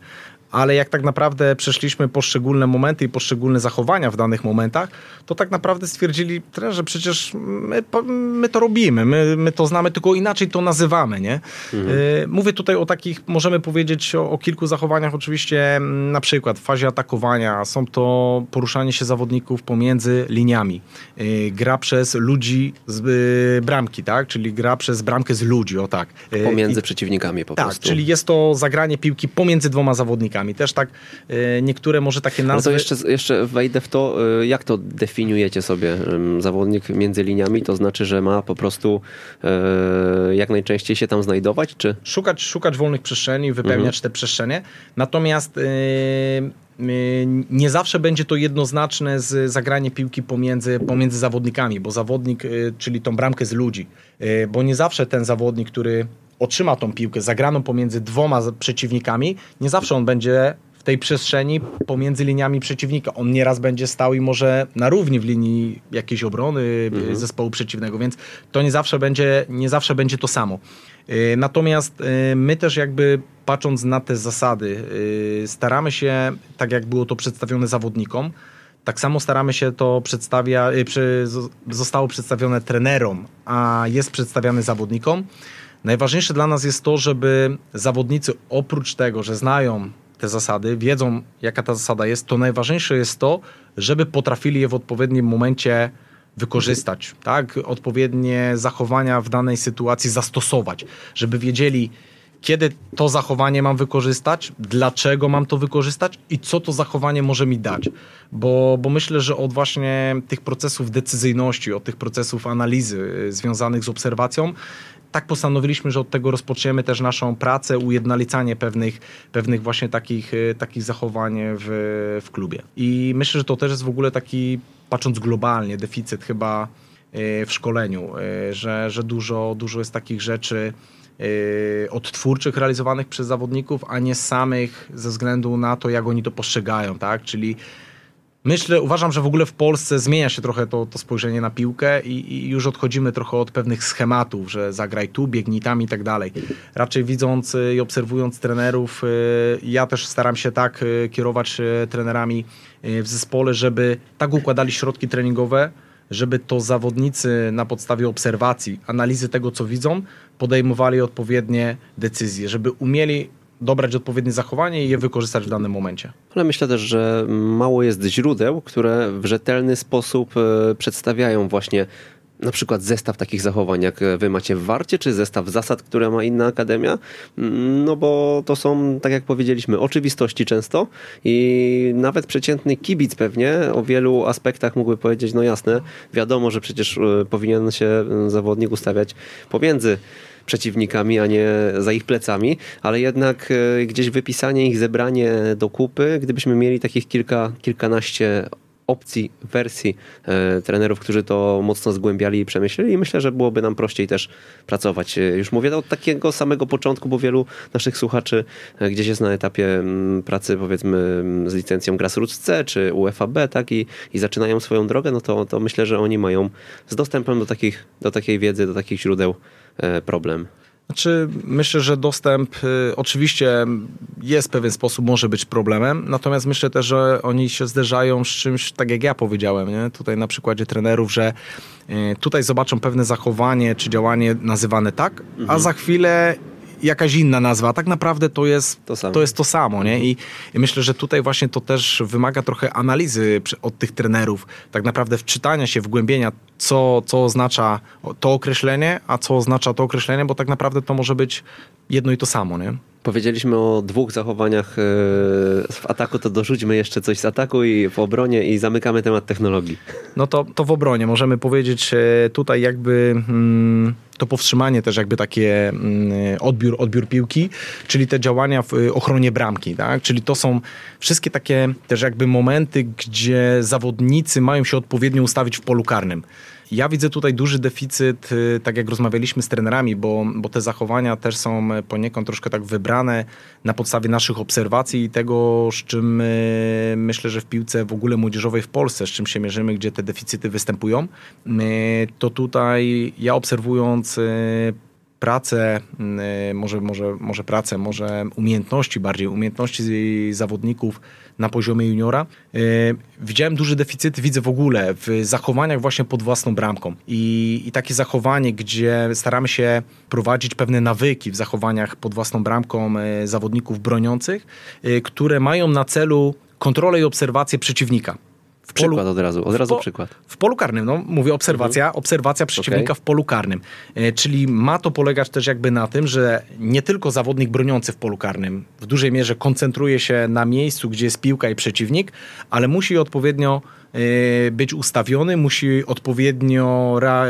ale jak tak naprawdę przeszliśmy poszczególne momenty i poszczególne zachowania w danych momentach, to tak naprawdę stwierdzili, że przecież my, my to robimy, my, my to znamy, tylko inaczej to nazywamy, nie? Mhm. Y, mówię tutaj o takich, możemy powiedzieć o, o, kilku zachowaniach, oczywiście na przykład w fazie atakowania są to poruszanie się zawodników pomiędzy liniami, y, gra przez ludzi z y, bramki, tak? Czyli gra przez bramkę z ludzi, o tak. Pomiędzy I, przeciwnikami po tak, prostu. Tak, czyli jest to zagranie piłki pomiędzy dwoma zawodnikami też tak e, niektóre może takie nazwy... Ale to jeszcze, jeszcze wejdę w to, e, jak to definiujecie sobie zawodnik między liniami? To znaczy, że ma po prostu e, jak najczęściej się tam znajdować, czy? Szukać, szukać wolnych przestrzeni, wypełniać mhm. te przestrzenie. Natomiast nie zawsze będzie to jednoznaczne z zagranie piłki pomiędzy, pomiędzy zawodnikami, bo zawodnik, czyli tą bramkę z ludzi, bo nie zawsze ten zawodnik, który otrzyma tą piłkę zagraną pomiędzy dwoma przeciwnikami, nie zawsze on będzie w tej przestrzeni pomiędzy liniami przeciwnika. On nieraz będzie stał i może na równi w linii jakiejś obrony mhm. zespołu przeciwnego, więc to nie zawsze będzie, nie zawsze będzie to samo. Y, natomiast y, my też jakby patrząc na te zasady, y, staramy się, tak jak było to przedstawione zawodnikom, tak samo staramy się to przedstawia, zostało przedstawione trenerom, a jest przedstawiane zawodnikom. Najważniejsze dla nas jest to, żeby zawodnicy oprócz tego, że znają te zasady, wiedzą jaka ta zasada jest, to najważniejsze jest to, żeby potrafili je w odpowiednim momencie wykorzystać, tak? Odpowiednie zachowania w danej sytuacji zastosować, żeby wiedzieli, kiedy to zachowanie mam wykorzystać, dlaczego mam to wykorzystać i co to zachowanie może mi dać. Bo, bo myślę, że od właśnie tych procesów decyzyjności, od tych procesów analizy y, związanych z obserwacją, tak postanowiliśmy, że od tego rozpoczniemy też naszą pracę, ujednolicanie pewnych, pewnych właśnie takich, y, takich zachowań w, w klubie. I myślę, że to też jest w ogóle taki, patrząc globalnie, deficyt chyba y, w szkoleniu, że, że dużo, dużo jest takich rzeczy, odtwórczych realizowanych przez zawodników, a nie samych ze względu na to, jak oni to postrzegają, tak? Czyli Myślę, uważam, że w ogóle w Polsce zmienia się trochę to, to spojrzenie na piłkę i, i, już odchodzimy trochę od pewnych schematów, że zagraj tu, biegnij tam i tak dalej. Raczej widząc y, i obserwując trenerów, y, ja też staram się tak y, kierować trenerami w zespole, żeby tak układali środki treningowe, żeby to zawodnicy na podstawie obserwacji, analizy tego, co widzą, podejmowali odpowiednie decyzje, żeby umieli dobrać odpowiednie zachowanie i je wykorzystać w danym momencie. Ale myślę też, że mało jest źródeł, które w rzetelny sposób e, przedstawiają właśnie na przykład zestaw takich zachowań, jak wy macie w Warcie, czy zestaw zasad, które ma inna akademia? No bo to są, tak jak powiedzieliśmy, oczywistości często i nawet przeciętny kibic pewnie o wielu aspektach mógłby powiedzieć, no jasne, wiadomo, że przecież e, powinien się e, zawodnik ustawiać pomiędzy przeciwnikami, a nie za ich plecami, ale jednak e, gdzieś wypisanie ich, zebranie do kupy, gdybyśmy mieli takich kilka, kilkanaście opcji, wersji e, trenerów, którzy to mocno zgłębiali i przemyśleli i myślę, że byłoby nam prościej też pracować. E, już mówię od takiego samego początku, bo wielu naszych słuchaczy e, gdzieś jest na etapie m, mm, pracy powiedzmy mm, z licencją Grassroots C czy UFAB, tak, i, i zaczynają swoją drogę, no to, to myślę, że oni mają z dostępem do, takich, do takiej wiedzy, do takich źródeł problem. Znaczy, myślę, że dostęp y, oczywiście jest w pewien sposób, może być problemem, natomiast myślę też, że oni się zderzają z czymś, tak jak ja powiedziałem, nie? tutaj na przykładzie trenerów, że y, tutaj zobaczą pewne zachowanie czy działanie nazywane tak, mhm. a za chwilę jakaś inna nazwa. Tak naprawdę to jest to samo, to, jest to samo nie? I, I, myślę, że tutaj właśnie to też wymaga trochę analizy od tych trenerów, tak naprawdę wczytania się, wgłębienia, co, co oznacza to określenie, a co oznacza to określenie, bo tak naprawdę to może być jedno i to samo, nie? Powiedzieliśmy o dwóch zachowaniach e, w ataku, to dorzućmy jeszcze coś z ataku i w obronie i zamykamy temat technologii. No to, to w obronie możemy powiedzieć e, tutaj jakby mm, to powstrzymanie też jakby takie mm, odbiór, odbiór piłki, czyli te działania w ochronie bramki, tak? Czyli to są wszystkie takie też jakby momenty, gdzie zawodnicy mają się odpowiednio ustawić w polu karnym. Ja widzę tutaj duży deficyt, y, tak jak rozmawialiśmy z trenerami, bo, bo te zachowania też są poniekąd troszkę tak wybrane na podstawie naszych obserwacji i tego, z czym y, myślę, że w piłce w ogóle młodzieżowej w Polsce, z czym się mierzymy, gdzie te deficyty występują, y, to tutaj ja obserwując pracę, może, może, może pracę, może umiejętności bardziej, umiejętności zawodników na poziomie juniora. E, widziałem duży deficyt, widzę w ogóle w zachowaniach właśnie pod własną bramką. I, I takie zachowanie, gdzie staramy się prowadzić pewne nawyki w zachowaniach pod własną bramką e, zawodników broniących, e, które mają na celu kontrolę i obserwację przeciwnika. W polu, przykład od razu, od razu po, przykład. W polu karnym, no mówię obserwacja, mhm. obserwacja przeciwnika okay. w polu karnym. E, czyli ma to polegać też jakby na tym, że nie tylko zawodnik broniący w polu karnym w dużej mierze koncentruje się na miejscu, gdzie jest piłka i przeciwnik, ale musi odpowiednio być ustawiony, musi odpowiednio e,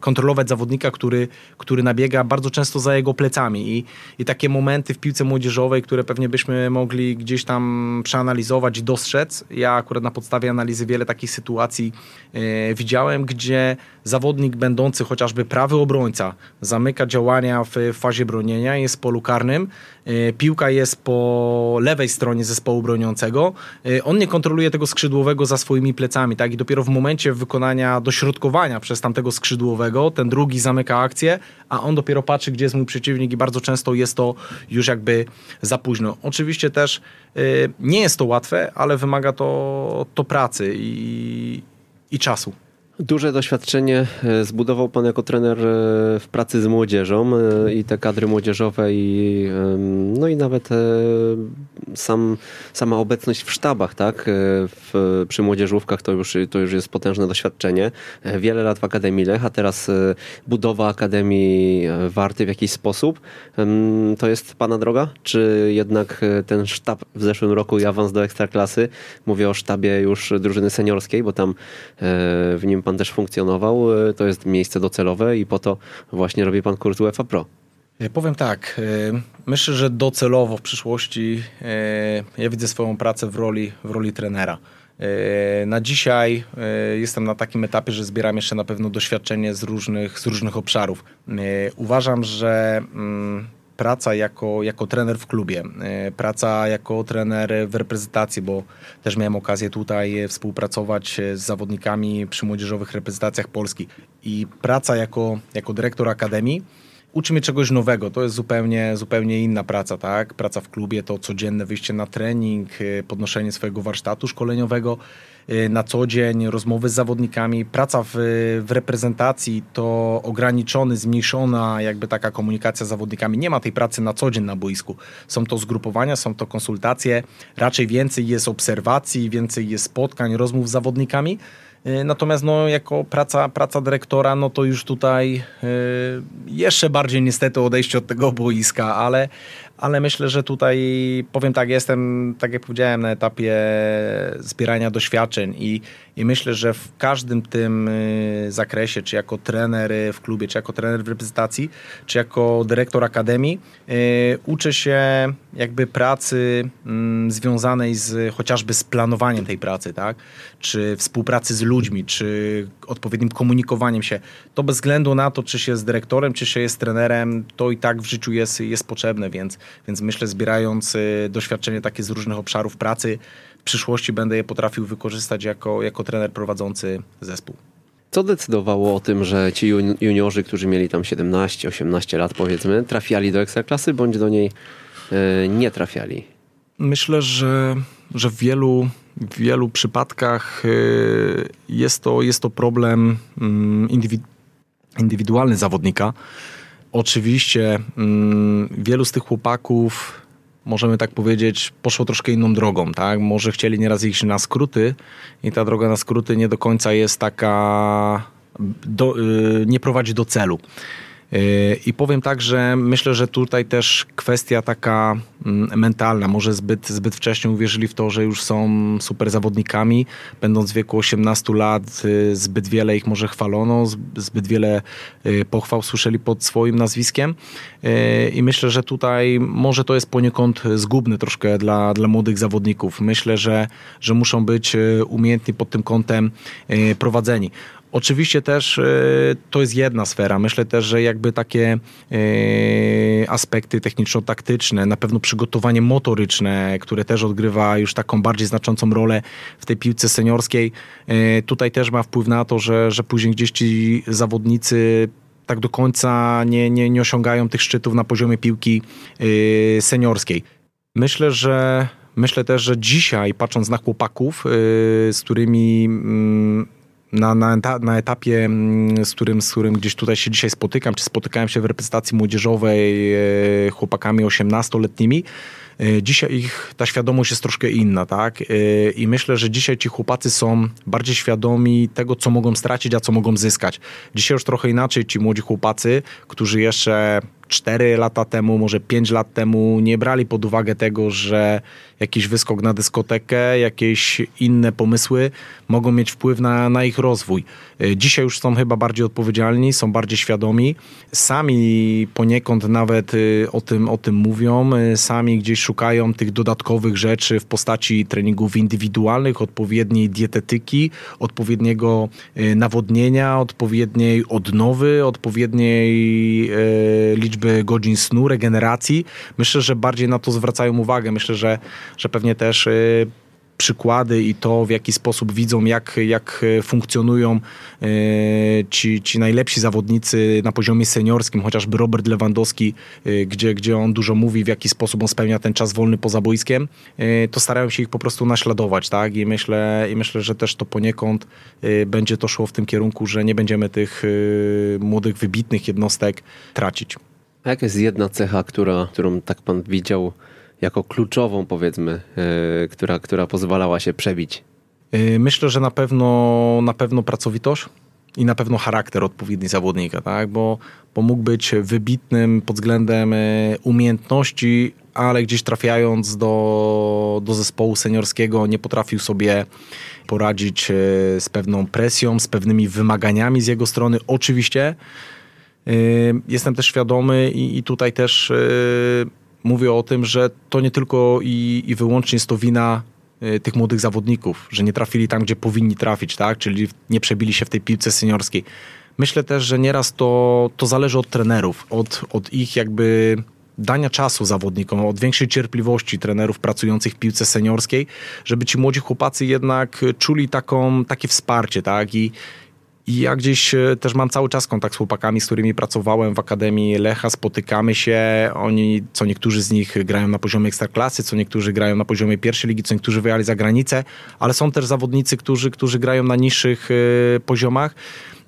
kontrolować zawodnika, który, który nabiega bardzo często za jego plecami. I, I takie momenty w piłce młodzieżowej, które pewnie byśmy mogli gdzieś tam przeanalizować dostrzec. Ja akurat na podstawie analizy wiele takich sytuacji e, widziałem, gdzie zawodnik będący chociażby prawy obrońca zamyka działania w fazie bronienia, jest w polu karnym, piłka jest po lewej stronie zespołu broniącego, on nie kontroluje tego skrzydłowego za swoimi plecami, tak? I dopiero w momencie wykonania dośrodkowania przez tamtego skrzydłowego, ten drugi zamyka akcję, a on dopiero patrzy, gdzie jest mój przeciwnik i bardzo często jest to już jakby za późno. Oczywiście też y, nie jest to łatwe, ale wymaga to, to pracy i, i czasu. Duże doświadczenie e, zbudował Pan jako trener e, w pracy z młodzieżą e, i te kadry młodzieżowe i, no i nawet sam, sama obecność w sztabach, tak? W, przy młodzieżówkach to już, to już jest potężne doświadczenie. Wiele lat w Akademii Lech, a teraz budowa Akademii Warty w jakiś sposób. To jest Pana droga? Czy jednak ten sztab w zeszłym roku i awans do Ekstraklasy, mówię o sztabie już drużyny seniorskiej, bo tam w nim pan też funkcjonował, e, to jest miejsce docelowe i po to właśnie robi pan kurs UEFA Pro. E, powiem tak, e, myślę, że docelowo w przyszłości ja widzę swoją pracę w roli, w roli trenera. Na dzisiaj jestem na takim etapie, że zbieram jeszcze na pewno doświadczenie z różnych, z różnych obszarów. Uważam, że mm, praca jako, jako trener w klubie, e, praca jako trener w reprezentacji, bo też miałem okazję tutaj współpracować z zawodnikami przy młodzieżowych reprezentacjach Polski i praca jako, jako dyrektor akademii uczy mnie czegoś nowego. To jest zupełnie, zupełnie inna praca, tak? Praca w klubie to codzienne wyjście na trening, e, podnoszenie swojego warsztatu szkoleniowego. Y, na co dzień, rozmowy z zawodnikami, praca w, w reprezentacji to ograniczony, zmniejszona jakby taka komunikacja z zawodnikami. Nie ma tej pracy na co dzień na boisku. Są to zgrupowania, są to konsultacje, raczej więcej jest obserwacji, więcej jest spotkań, rozmów z zawodnikami. Y, natomiast no, jako praca, praca dyrektora, no to już tutaj y, jeszcze bardziej niestety odejście od tego boiska, ale, ale myślę, że tutaj powiem tak, jestem, tak jak powiedziałem, na etapie zbierania doświadczeń i, i myślę, że w każdym tym y, zakresie, czy jako trener w klubie, czy jako trener w reprezentacji, czy jako dyrektor akademii, y, uczę się jakby pracy mm, związanej z chociażby z planowaniem tej pracy, tak? Czy współpracy z ludźmi, czy odpowiednim komunikowaniem się. To bez względu na to, czy się jest dyrektorem, czy się jest trenerem, to i tak w życiu jest, jest potrzebne, więc więc myślę, zbierając y, doświadczenie takie z różnych obszarów pracy, w przyszłości będę je potrafił wykorzystać jako, jako trener prowadzący zespół. Co decydowało o tym, że ci juniorzy, którzy mieli tam 17-18 lat powiedzmy, trafiali do ekstraklasy bądź do niej y, nie trafiali? Myślę, że, że w wielu, w wielu przypadkach y, jest to, jest to problem mm, indywidualny zawodnika Oczywiście mm, wielu z tych chłopaków, możemy tak powiedzieć, poszło troszkę inną drogą, tak? Może chcieli nieraz iść na skróty i ta droga na skróty nie do końca jest taka, do, y, nie prowadzi do celu. I powiem tak, że myślę, że tutaj też kwestia taka mm, mentalna, może zbyt, zbyt wcześnie uwierzyli w to, że już są super zawodnikami, będąc w wieku 18 lat, y, zbyt wiele ich może chwalono, zbyt wiele y, pochwał słyszeli pod swoim nazwiskiem y, i myślę, że tutaj może to jest poniekąd zgubne troszkę dla, dla młodych zawodników. Myślę, że, że muszą być umiejętni pod tym kątem prowadzeni. Oczywiście też e, to jest jedna sfera. Myślę też, że jakby takie e, aspekty techniczno-taktyczne, na pewno przygotowanie motoryczne, które też odgrywa już taką bardziej znaczącą rolę w tej piłce seniorskiej, e, tutaj też ma wpływ na to, że, że później gdzieś ci zawodnicy tak do końca nie, nie, nie osiągają tych szczytów na poziomie piłki seniorskiej. Myślę, że myślę też, że dzisiaj patrząc na chłopaków, z którymi na, na, na etapie, mm, z którym, z którym gdzieś tutaj się dzisiaj spotykam, czy spotykałem się w reprezentacji młodzieżowej e, chłopakami 18-letnimi, e, Dzisiaj ich ta świadomość jest troszkę inna, tak? E, I myślę, że dzisiaj ci chłopacy są bardziej świadomi tego, co mogą stracić, a co mogą zyskać. Dzisiaj już trochę inaczej ci młodzi chłopacy, którzy jeszcze 4 lata temu, może 5 lat temu nie brali pod uwagę tego, że jakiś wyskok na dyskotekę, jakieś inne pomysły mogą mieć wpływ na, na ich rozwój. E, dzisiaj już są chyba bardziej odpowiedzialni, są bardziej świadomi, sami poniekąd nawet e, o tym, o tym mówią, e, sami gdzieś szukają tych dodatkowych rzeczy w postaci treningów indywidualnych, odpowiedniej dietetyki, odpowiedniego nawodnienia, odpowiedniej odnowy, odpowiedniej liczby liczby godzin snu, regeneracji. Myślę, że bardziej na to zwracają uwagę. Myślę, że, że pewnie też y, przykłady i to, w jaki sposób widzą, jak, jak funkcjonują y, ci, ci najlepsi zawodnicy na poziomie seniorskim, chociażby Robert Lewandowski, y, gdzie, gdzie on dużo mówi, w jaki sposób on spełnia ten czas wolny poza boiskiem, to starają się ich po prostu naśladować, tak? I myślę, i myślę że też to poniekąd będzie to szło w tym kierunku, że nie będziemy tych młodych, wybitnych jednostek tracić. A jaka jest jedna cecha, która, którą tak pan widział jako kluczową, powiedzmy, yy, która, która pozwalała się przebić? E, myślę, że na pewno, na pewno pracowitość i na pewno charakter odpowiedni zawodnika, tak? bo, bo mógł być wybitnym pod względem e, umiejętności, ale gdzieś trafiając do, do zespołu seniorskiego nie potrafił sobie poradzić z pewną presją, z pewnymi wymaganiami z jego strony. Oczywiście Jestem też świadomy i tutaj też mówię o tym, że to nie tylko i, i wyłącznie jest to wina y, tych młodych zawodników, że nie trafili tam, gdzie powinni trafić, tak? czyli nie przebili się w tej piłce seniorskiej. Myślę też, że nieraz to, to zależy od trenerów, od, od ich jakby dania czasu zawodnikom, od większej cierpliwości trenerów pracujących w piłce seniorskiej, żeby ci młodzi chłopacy jednak czuli taką, takie wsparcie, tak? I, I ja gdzieś e, też mam cały czas kontakt z chłopakami, z którymi pracowałem w Akademii Lecha, spotykamy się, oni, co niektórzy z nich grają na poziomie ekstraklasy, co niektórzy grają na poziomie pierwszej ligi, co niektórzy wyjechali za granicę, ale są też zawodnicy, którzy, którzy grają na niższych y, poziomach.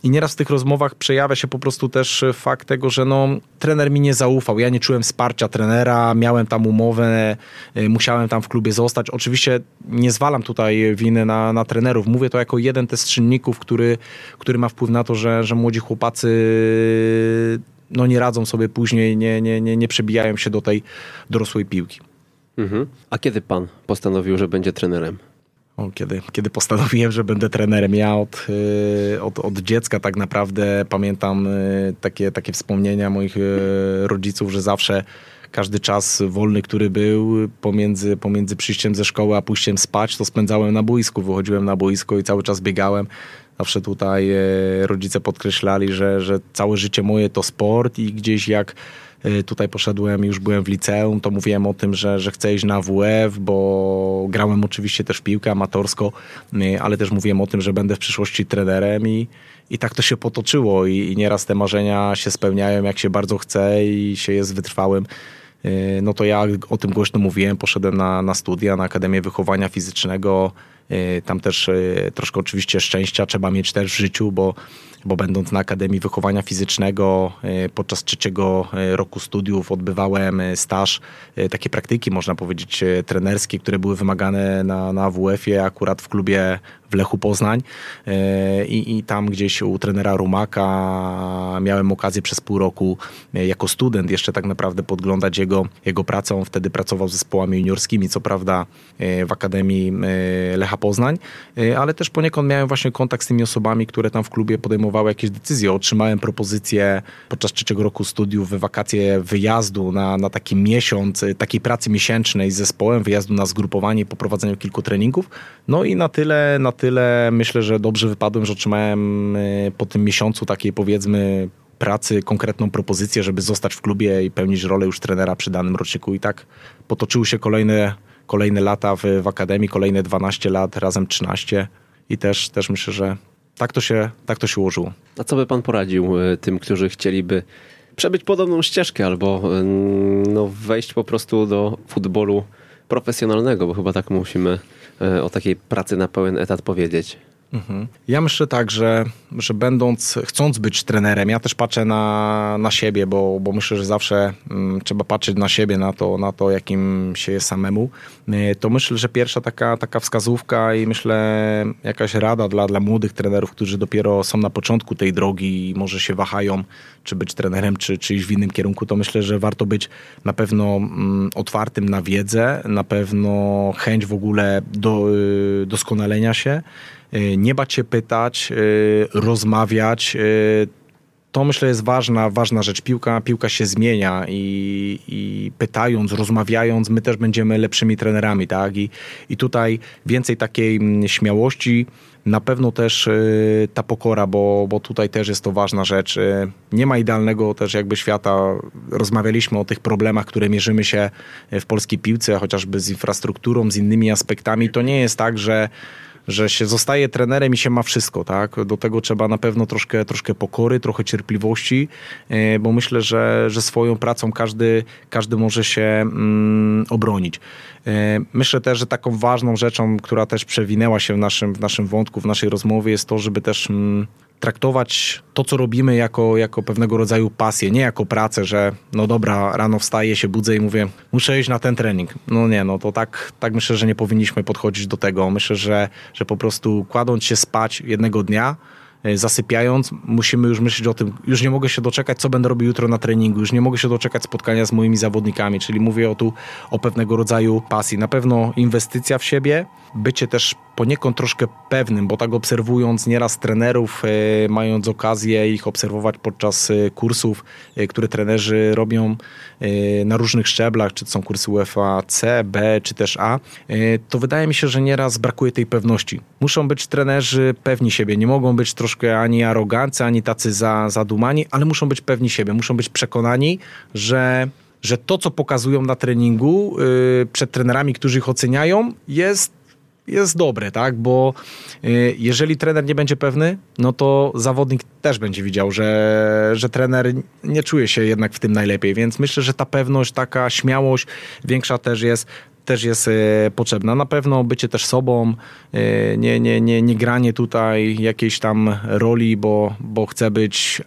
I nieraz w tych rozmowach przejawia się po prostu też fakt tego, że no, trener mi nie zaufał. Ja nie czułem wsparcia trenera, miałem tam umowę, y, musiałem tam w klubie zostać. Oczywiście nie zwalam tutaj winy na, na trenerów. Mówię to jako jeden z czynników, który, który ma wpływ na to, że, że młodzi chłopacy no, nie radzą sobie później, nie, nie, nie, nie przebijają się do tej dorosłej piłki. Mhm. A kiedy pan postanowił, że będzie trenerem? Kiedy, kiedy postanowiłem, że będę trenerem, ja od, y, od, od dziecka tak naprawdę pamiętam y, takie, takie wspomnienia moich y, rodziców, że zawsze każdy czas wolny, który był pomiędzy, pomiędzy przyjściem ze szkoły a pójściem spać, to spędzałem na boisku. Wychodziłem na boisko i cały czas biegałem. Zawsze tutaj rodzice podkreślali, że, że całe życie moje to sport i gdzieś jak tutaj poszedłem, już byłem w liceum, to mówiłem o tym, że, że chcę iść na WF, bo grałem oczywiście też piłkę amatorsko, y, ale też mówiłem o tym, że będę w przyszłości trenerem i, i tak to się potoczyło i, i nieraz te marzenia się spełniają, jak się bardzo chce i się jest wytrwałym y, no to ja o tym głośno mówiłem, poszedłem na, na studia, na Akademię Wychowania Fizycznego. Tam też troszkę oczywiście szczęścia trzeba mieć też w życiu, bo bo będąc na Akademii Wychowania Fizycznego e, podczas trzeciego e, roku studiów odbywałem e, staż, takie praktyki można powiedzieć trenerskie, które były wymagane na, na WF-ie akurat w klubie w Lechu Poznań I, i tam gdzieś u trenera Rumaka miałem okazję przez pół roku jako student jeszcze tak naprawdę podglądać jego, jego pracę. On wtedy pracował z zespołami juniorskimi, co prawda w Akademii Lecha Poznań, ale też poniekąd miałem właśnie kontakt z tymi osobami, które tam w klubie podejmowały podejmowały jakieś decyzje. Otrzymałem propozycję podczas trzeciego roku studiów w wakacje wyjazdu na, na taki miesiąc, takiej pracy miesięcznej z zespołem, wyjazdu na zgrupowanie i poprowadzeniu kilku treningów. No i na tyle, na tyle myślę, że dobrze wypadłem, że otrzymałem y, po tym miesiącu takiej powiedzmy pracy konkretną propozycję, żeby zostać w klubie i pełnić rolę już trenera przy danym roczniku. I tak potoczyły się kolejne, kolejne lata w, w Akademii, kolejne 12 lat, razem 13 i też, też myślę, że tak to się, tak to się ułożyło. A co by pan poradził e, tym, którzy chcieliby przebyć podobną ścieżkę albo e, no, wejść po prostu do futbolu profesjonalnego, bo chyba tak musimy e, o takiej pracy na pełen etat powiedzieć. Mhm. Ja myślę tak, że, że będąc, chcąc być trenerem, ja też patrzę na, na siebie, bo, bo myślę, że zawsze mm, trzeba patrzeć na siebie, na to, na to, jakim się jest samemu. Y, to myślę, że pierwsza taka, taka wskazówka i myślę jakaś rada dla, dla młodych trenerów, którzy dopiero są na początku tej drogi i może się wahają, czy być trenerem, czy, czy iść w innym kierunku, to myślę, że warto być na pewno mm, otwartym na wiedzę, na pewno chęć w ogóle do y, doskonalenia się nie bać się pytać, y, rozmawiać. Y, to myślę jest ważna, ważna rzecz. Piłka, piłka się zmienia i, i pytając, rozmawiając, my też będziemy lepszymi trenerami, tak? I, i tutaj więcej takiej mm, śmiałości, na pewno też y, ta pokora, bo, bo tutaj też jest to ważna rzecz. Y, nie ma idealnego też jakby świata. Rozmawialiśmy o tych problemach, które mierzymy się w polskiej piłce, chociażby z infrastrukturą, z innymi aspektami. To nie jest tak, że że się zostaje trenerem i się ma wszystko, tak? Do tego trzeba na pewno troszkę, troszkę pokory, trochę cierpliwości, e, bo myślę, że, że swoją pracą każdy, każdy może się mm, obronić. E, myślę też, że taką ważną rzeczą, która też przewinęła się w naszym, w naszym wątku, w naszej rozmowie jest to, żeby też mm, traktować to, co robimy jako, jako pewnego rodzaju pasję, nie jako pracę, że no dobra, rano wstaję, się budzę i mówię, muszę iść na ten trening. No nie, no to tak, tak myślę, że nie powinniśmy podchodzić do tego. Myślę, że, że po prostu kładąc się spać jednego dnia, zasypiając, musimy już myśleć o tym, już nie mogę się doczekać, co będę robił jutro na treningu, już nie mogę się doczekać spotkania z moimi zawodnikami, czyli mówię o tu o pewnego rodzaju pasji. Na pewno inwestycja w siebie, bycie też poniekąd troszkę pewnym, bo tak obserwując nieraz trenerów, e, mając okazję ich obserwować podczas e, kursów, które trenerzy robią na różnych szczeblach, czy to są kursy UEFA C, B, czy też A, to wydaje mi się, że nieraz brakuje tej pewności. Muszą być trenerzy pewni siebie, nie mogą być troszkę troszkę ani arogancy, ani tacy za, zadumani, ale muszą być pewni siebie, muszą być przekonani, że, że to, co pokazują na treningu yy, przed trenerami, którzy ich oceniają, jest jest dobre, tak? Bo y, jeżeli trener nie będzie pewny, no to zawodnik też będzie widział, że, że trener nie czuje się jednak w tym najlepiej, więc myślę, że ta pewność, taka śmiałość większa też jest też jest y, potrzebna. Na pewno bycie też sobą, y, nie, nie, nie, nie granie tutaj jakiejś tam roli, bo, bo chcę być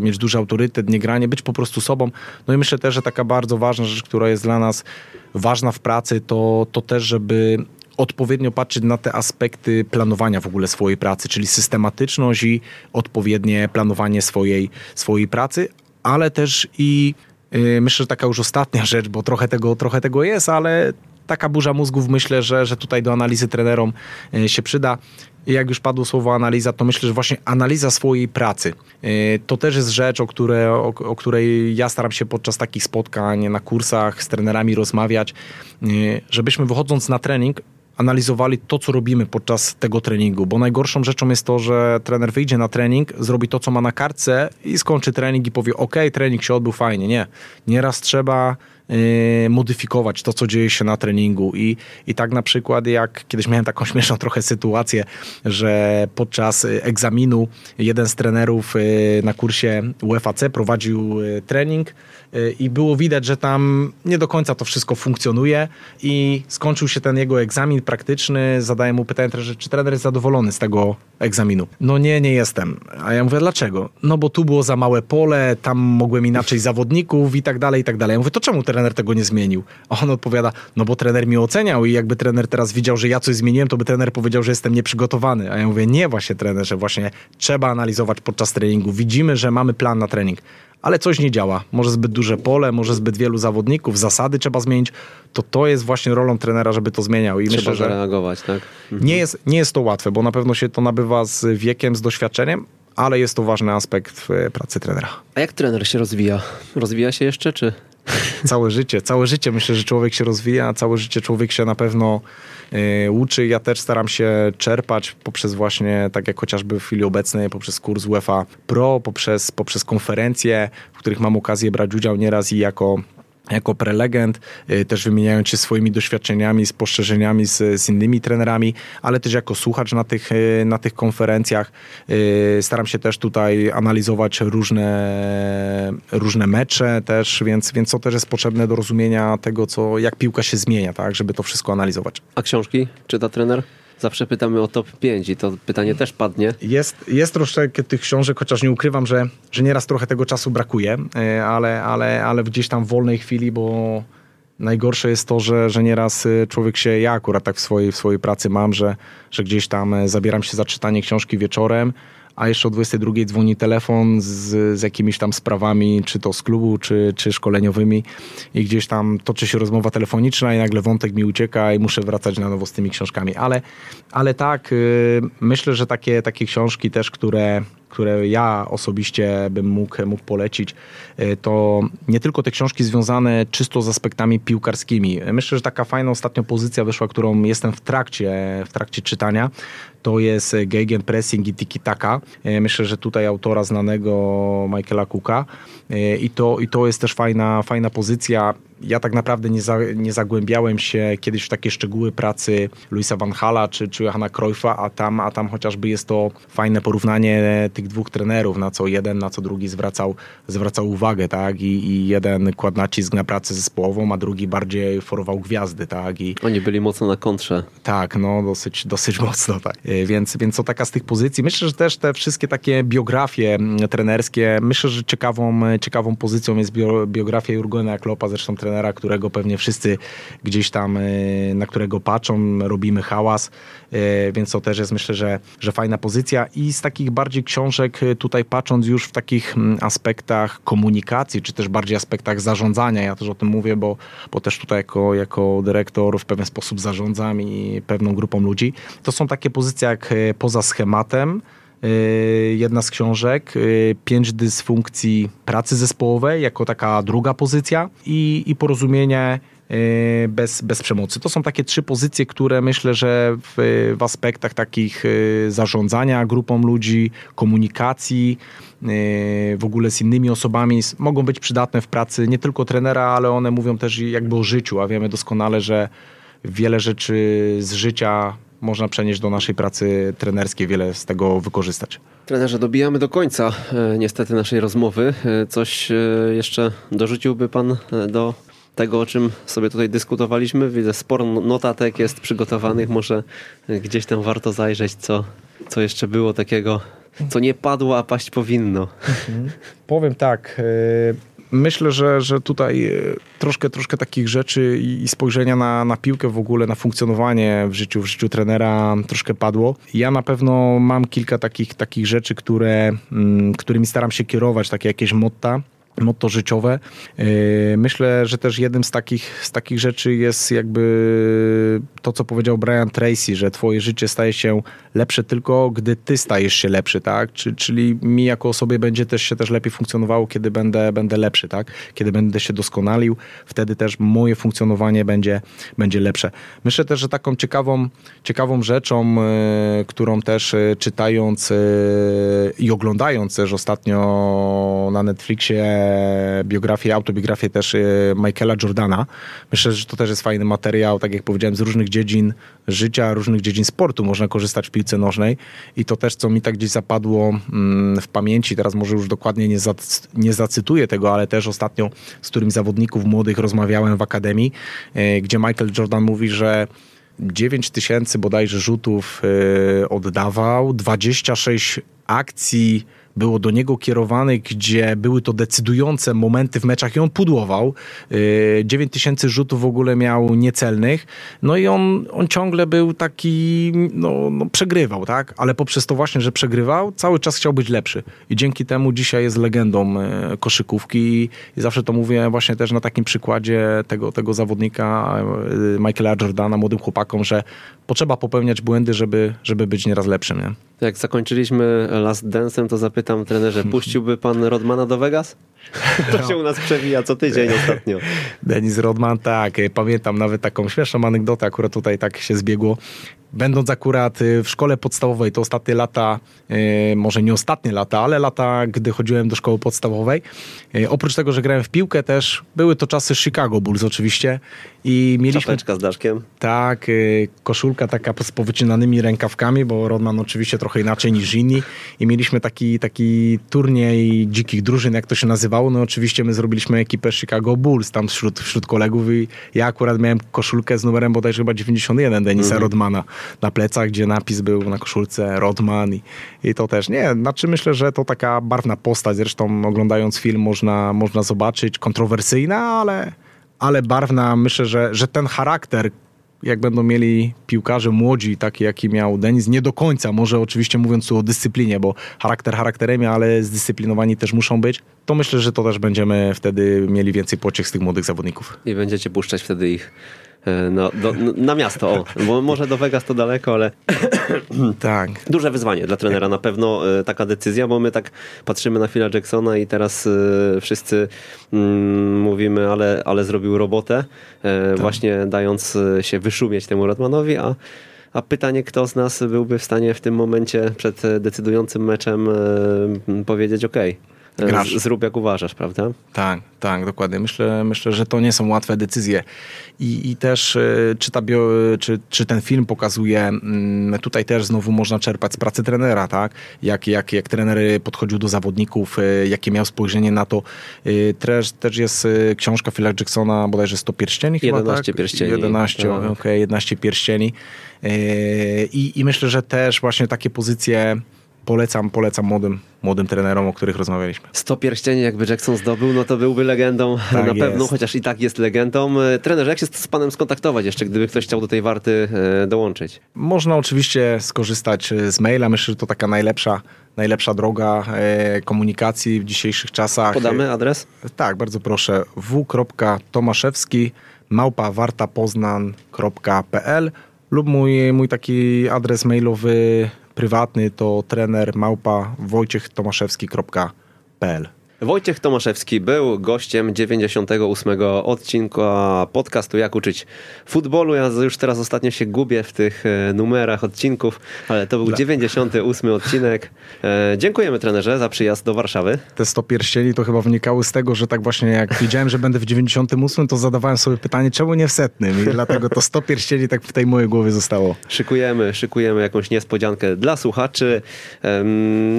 mieć duży autorytet, nie granie, być po prostu sobą. No i myślę też, że taka bardzo ważna rzecz, która jest dla nas ważna w pracy, to, to też, żeby odpowiednio patrzeć na te aspekty planowania w ogóle swojej pracy, czyli systematyczność i odpowiednie planowanie swojej, swojej pracy, ale też i yy, myślę, że taka już ostatnia rzecz, bo trochę tego, trochę tego jest, ale taka burza mózgów myślę, że, że tutaj do analizy trenerom yy, się przyda. Jak już padło słowo analiza, to myślę, że właśnie analiza swojej pracy. Yy, to też jest rzecz, o, które, o, o, której ja staram się podczas takich spotkań na kursach z trenerami rozmawiać, yy, żebyśmy wychodząc na trening analizowali to, co robimy podczas tego treningu, bo najgorszą rzeczą jest to, że trener wyjdzie na trening, zrobi to, co ma na kartce i skończy trening i powie, ok, trening się odbył fajnie. Nie. Nieraz trzeba modyfikować to, co dzieje się na treningu. I, I tak na przykład, jak kiedyś miałem taką śmieszną trochę sytuację, że podczas egzaminu jeden z trenerów y, na kursie UFAC prowadził y, trening i było widać, że tam nie do końca to wszystko funkcjonuje i skończył się ten jego egzamin praktyczny. Zadaję mu pytanie, czy trener jest zadowolony z tego egzaminu. No nie, nie jestem. A ja mówię, dlaczego? No bo tu było za małe pole, tam mogłem inaczej zawodników i tak dalej, i tak dalej. Ja mówię, to czemu trener tego nie zmienił? A on odpowiada, no bo trener mi oceniał i jakby trener teraz widział, że ja coś zmieniłem, to by trener powiedział, że jestem nieprzygotowany. A ja mówię, nie właśnie trenerze, właśnie trzeba analizować podczas treningu. Widzimy, że mamy plan na trening ale coś nie działa. Może zbyt duże pole, może zbyt wielu zawodników, zasady trzeba zmienić. To to jest właśnie rolą trenera, żeby to zmieniał. I trzeba myślę, że reagować, tak? Mhm. Nie, jest, nie jest to łatwe, bo na pewno się to nabywa z wiekiem, z doświadczeniem, ale jest to ważny aspekt w pracy trenera. A jak trener się rozwija? Rozwija się jeszcze, czy Całe życie, całe życie myślę, że człowiek się rozwija, całe życie człowiek się na pewno y, uczy. Ja też staram się czerpać poprzez właśnie, tak jak chociażby w chwili obecnej, poprzez kurs UEFA Pro, poprzez, poprzez konferencje, w których mam okazję brać udział nieraz i jako jako prelegent, y, też wymieniając się swoimi doświadczeniami, spostrzeżeniami z, z innymi trenerami, ale też jako słuchacz na tych, y, na tych konferencjach. Y, staram się też tutaj analizować różne, różne mecze też, więc, więc to też jest potrzebne do rozumienia tego, co, jak piłka się zmienia, tak, żeby to wszystko analizować. A książki czyta trener? Zawsze pytamy o top 5 i to pytanie też padnie. Jest, jest troszeczkę tych książek, chociaż nie ukrywam, że, że nieraz trochę tego czasu brakuje, e, ale, ale, ale gdzieś tam w wolnej chwili, bo najgorsze jest to, że, że nieraz e, człowiek się, ja akurat tak w swojej, w swojej pracy mam, że, że gdzieś tam e, zabieram się za czytanie książki wieczorem, a jeszcze o 22 dzwoni telefon z, z jakimiś tam sprawami, czy to z klubu, czy, czy szkoleniowymi i gdzieś tam toczy się rozmowa telefoniczna i nagle wątek mi ucieka i muszę wracać na nowo z tymi książkami. Ale, ale tak, yy, myślę, że takie, takie książki też, które które ja osobiście bym mógł, mógł polecić, y, to nie tylko te książki związane czysto z aspektami piłkarskimi. Myślę, że taka fajna ostatnio pozycja wyszła, którą jestem w trakcie, w trakcie czytania, to jest Pressing i Tiki Taka. Y, myślę, że tutaj autora znanego Michaela Cooka y, i to, i to jest też fajna, fajna pozycja ja tak naprawdę nie, za, nie zagłębiałem się kiedyś w takie szczegóły pracy Luisa Van Hala czy, czy Johana Cruyffa, a tam, a tam chociażby jest to fajne porównanie tych dwóch trenerów, na co jeden, na co drugi zwracał, zwracał uwagę, tak? I, I jeden kładł nacisk na pracę zespołową, a drugi bardziej forował gwiazdy, tak? I, Oni byli mocno na kontrze. Tak, no dosyć, dosyć mocno, tak. E, więc, więc to taka z tych pozycji. Myślę, że też te wszystkie takie biografie trenerskie, myślę, że ciekawą, ciekawą pozycją jest biografia Jurgena Kloppa, zresztą trenera, którego pewnie wszyscy gdzieś tam, e, na którego patrzą, robimy hałas, e, więc to też jest myślę, że, że fajna pozycja. I z takich bardziej książek e, tutaj patrząc już w takich aspektach komunikacji, czy też bardziej aspektach zarządzania, ja też o tym mówię, bo, bo też tutaj jako, jako dyrektor w pewien sposób zarządzam i pewną grupą ludzi, to są takie pozycje jak poza schematem, jedna z książek, y, pięć dysfunkcji pracy zespołowej, jako taka druga pozycja i, i porozumienie y, bez, bez przemocy. To są takie trzy pozycje, które myślę, że w, w aspektach takich zarządzania grupą ludzi, komunikacji, w ogóle z innymi osobami mogą być przydatne w pracy nie tylko trenera, ale one mówią też jakby o życiu, a wiemy doskonale, że wiele rzeczy z życia można przenieść do naszej pracy trenerskiej, wiele z tego wykorzystać. Trenerze, dobijamy do końca e, niestety naszej rozmowy. E, coś e, jeszcze dorzuciłby Pan do tego, o czym sobie tutaj dyskutowaliśmy? Widzę, sporo no- notatek jest przygotowanych. Może gdzieś tam warto zajrzeć, co, co jeszcze było takiego, co nie padło, a paść powinno. Powiem tak. Myślę, że, że tutaj e, troszkę, troszkę takich rzeczy i i spojrzenia na, na piłkę w ogóle, na funkcjonowanie w życiu, w życiu trenera troszkę padło. Ja na pewno mam kilka takich, takich rzeczy, które, mm, którymi staram się kierować, takie jakieś motta motto życiowe. Yy, Myślę, że też jednym z takich, z takich rzeczy jest jakby to, co powiedział Brian Tracy, że twoje życie staje się lepsze tylko, gdy ty stajesz się lepszy, tak? Czy, czyli mi jako osobie będzie też się też lepiej funkcjonowało, kiedy będę, będę lepszy, tak? Kiedy będę się doskonalił, wtedy też moje funkcjonowanie będzie, będzie lepsze. Myślę też, że taką ciekawą, ciekawą rzeczą, yy, którą też yy, czytając i oglądając też ostatnio na Netflixie biografię, autobiografię też yy, Michaela Jordana. Myślę, że to też jest fajny materiał, tak jak powiedziałem, z różnych dziedzin życia, różnych dziedzin sportu można korzystać w piłce nożnej i to też, co mi tak gdzieś zapadło mm, w pamięci, teraz może już dokładnie nie, zac- nie zacytuję tego, ale też ostatnio z którym zawodników młodych rozmawiałem w akademii, yy, gdzie Michael Jordan mówi, że 9 tysięcy bodajże rzutów yy, oddawał, 26 akcji było do niego kierowanych, gdzie były to decydujące momenty w meczach i on pudłował. Yy, 9 tysięcy rzutów w ogóle miał niecelnych. No i on, on ciągle był taki, no, no przegrywał, tak? Ale poprzez to właśnie, że przegrywał, cały czas chciał być lepszy. I dzięki temu dzisiaj jest legendą yy, koszykówki i zawsze to mówię właśnie też na takim przykładzie tego, tego zawodnika yy, Michaela Jordana, młodym chłopakom, że potrzeba popełniać błędy, żeby, żeby być nieraz lepszym, nie? Jak zakończyliśmy Last Dance'em, to zapytam trenerze, puściłby pan Rodmana do Vegas? To się u nas przewija co tydzień ostatnio. Denis Rodman, tak. y, Pamiętam nawet taką śmieszną anegdotę, akurat tutaj tak się zbiegło. Będąc akurat y, w szkole podstawowej, to ostatnie lata, y, może nie ostatnie lata, ale lata, gdy chodziłem do szkoły podstawowej. Oprócz tego, że grałem w piłkę też, były to czasy Chicago Bulls oczywiście. I mieliśmy Czapeczka z daszkiem. tak, y, koszulka taka z powycinanymi rękawkami, bo Rodman oczywiście trochę inaczej niż inni. I mieliśmy taki, taki turniej dzikich drużyn, jak to się nazywało. No oczywiście my zrobiliśmy ekipę Chicago Bulls tam wśród, wśród kolegów i ja akurat miałem koszulkę z numerem bodajże chyba 91 Denisa Rodmana na plecach, gdzie napis był na koszulce Rodman i, i to też. Nie, znaczy myślę, że to taka barwna postać. Zresztą oglądając film można, można zobaczyć, kontrowersyjna, ale ale barwna. Myślę, że, że ten charakter, jak będą mieli piłkarze młodzi, taki jaki miał Denis, nie do końca, może oczywiście mówiąc tu o dyscyplinie, bo charakter charakterem, ale zdyscyplinowani też muszą być, to myślę, że to też będziemy wtedy mieli więcej pociech z tych młodych zawodników. I będziecie puszczać wtedy ich no, do, na miasto, o. Bo może do Vegas to daleko, ale Tak. duże wyzwanie dla trenera na pewno e, taka decyzja, bo my tak patrzymy na Phila Jacksona i teraz e, wszyscy mm, mówimy, ale, ale zrobił robotę, e, właśnie dając e, się wyszumieć temu Rodmanowi, a a pytanie, kto z nas byłby w stanie w tym momencie przed e, decydującym meczem e, powiedzieć OK, Grasz. zrób jak uważasz, prawda? Tak, tak, dokładnie. Myślę, myślę, że to nie są łatwe decyzje. I, i też y, czy, ta bio, czy, czy ten film pokazuje, mm, tutaj też znowu można czerpać z pracy trenera, tak? Jak, jak, jak trener podchodził do zawodników, y, jakie miał spojrzenie na to. Też, też jest książka Phila Jacksona, bodajże 100 pierścieni chyba, 11 tak? pierścieni. 11, Tak. okej, 11 pierścieni. I, I myślę, że też właśnie takie pozycje polecam, polecam młodym, młodym trenerom, o których rozmawialiśmy. 100 pierścieni jakby Jackson zdobył, no to byłby legendą Tak na pewno, jest. chociaż i tak jest legendą. E, Trenerze, jak się z panem skontaktować jeszcze, gdyby ktoś chciał do tej warty e, dołączyć? Można oczywiście skorzystać e, z maila. Myślę, że to taka najlepsza, najlepsza droga komunikacji w dzisiejszych czasach. Podamy adres? Tak, bardzo proszę. w.tomaszewski małpa wartapoznan.pl lub mój, mój taki adres mailowy prywatny to trener małpa wojciechtomaszewski.pl Wojciech Tomaszewski był gościem 98 odcinka podcastu Jak uczyć futbolu. Ja już teraz ostatnio się gubię w tych e, numerach odcinków, ale to był 98 odcinek. E, dziękujemy trenerze za przyjazd do Warszawy. Te 100 pierścieni to chyba wynikały z tego, że tak właśnie jak wiedziałem, że będę w 98, to zadawałem sobie pytanie, czemu nie w setnym? I dlatego to 100 pierścieni tak w tej mojej głowie zostało. Szykujemy, szykujemy jakąś niespodziankę dla słuchaczy.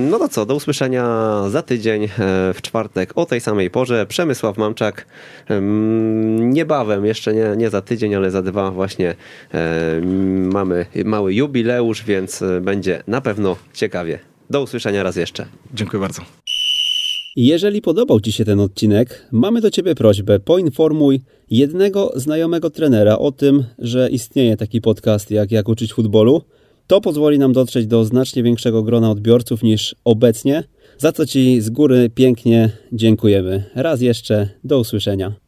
No to co, do usłyszenia za tydzień e, w czwartek o tej samej porze. Przemysław Mamczak niebawem, jeszcze nie, nie za tydzień, ale za dwa właśnie mamy mały jubileusz, więc będzie na pewno ciekawie. Do usłyszenia raz jeszcze. Dziękuję bardzo. Jeżeli podobał Ci się ten odcinek, mamy do Ciebie prośbę: poinformuj jednego znajomego trenera o tym, że istnieje taki podcast jak Jak uczyć futbolu. To pozwoli nam dotrzeć do znacznie większego grona odbiorców niż obecnie, za co Ci z góry pięknie dziękujemy. Raz jeszcze, do usłyszenia.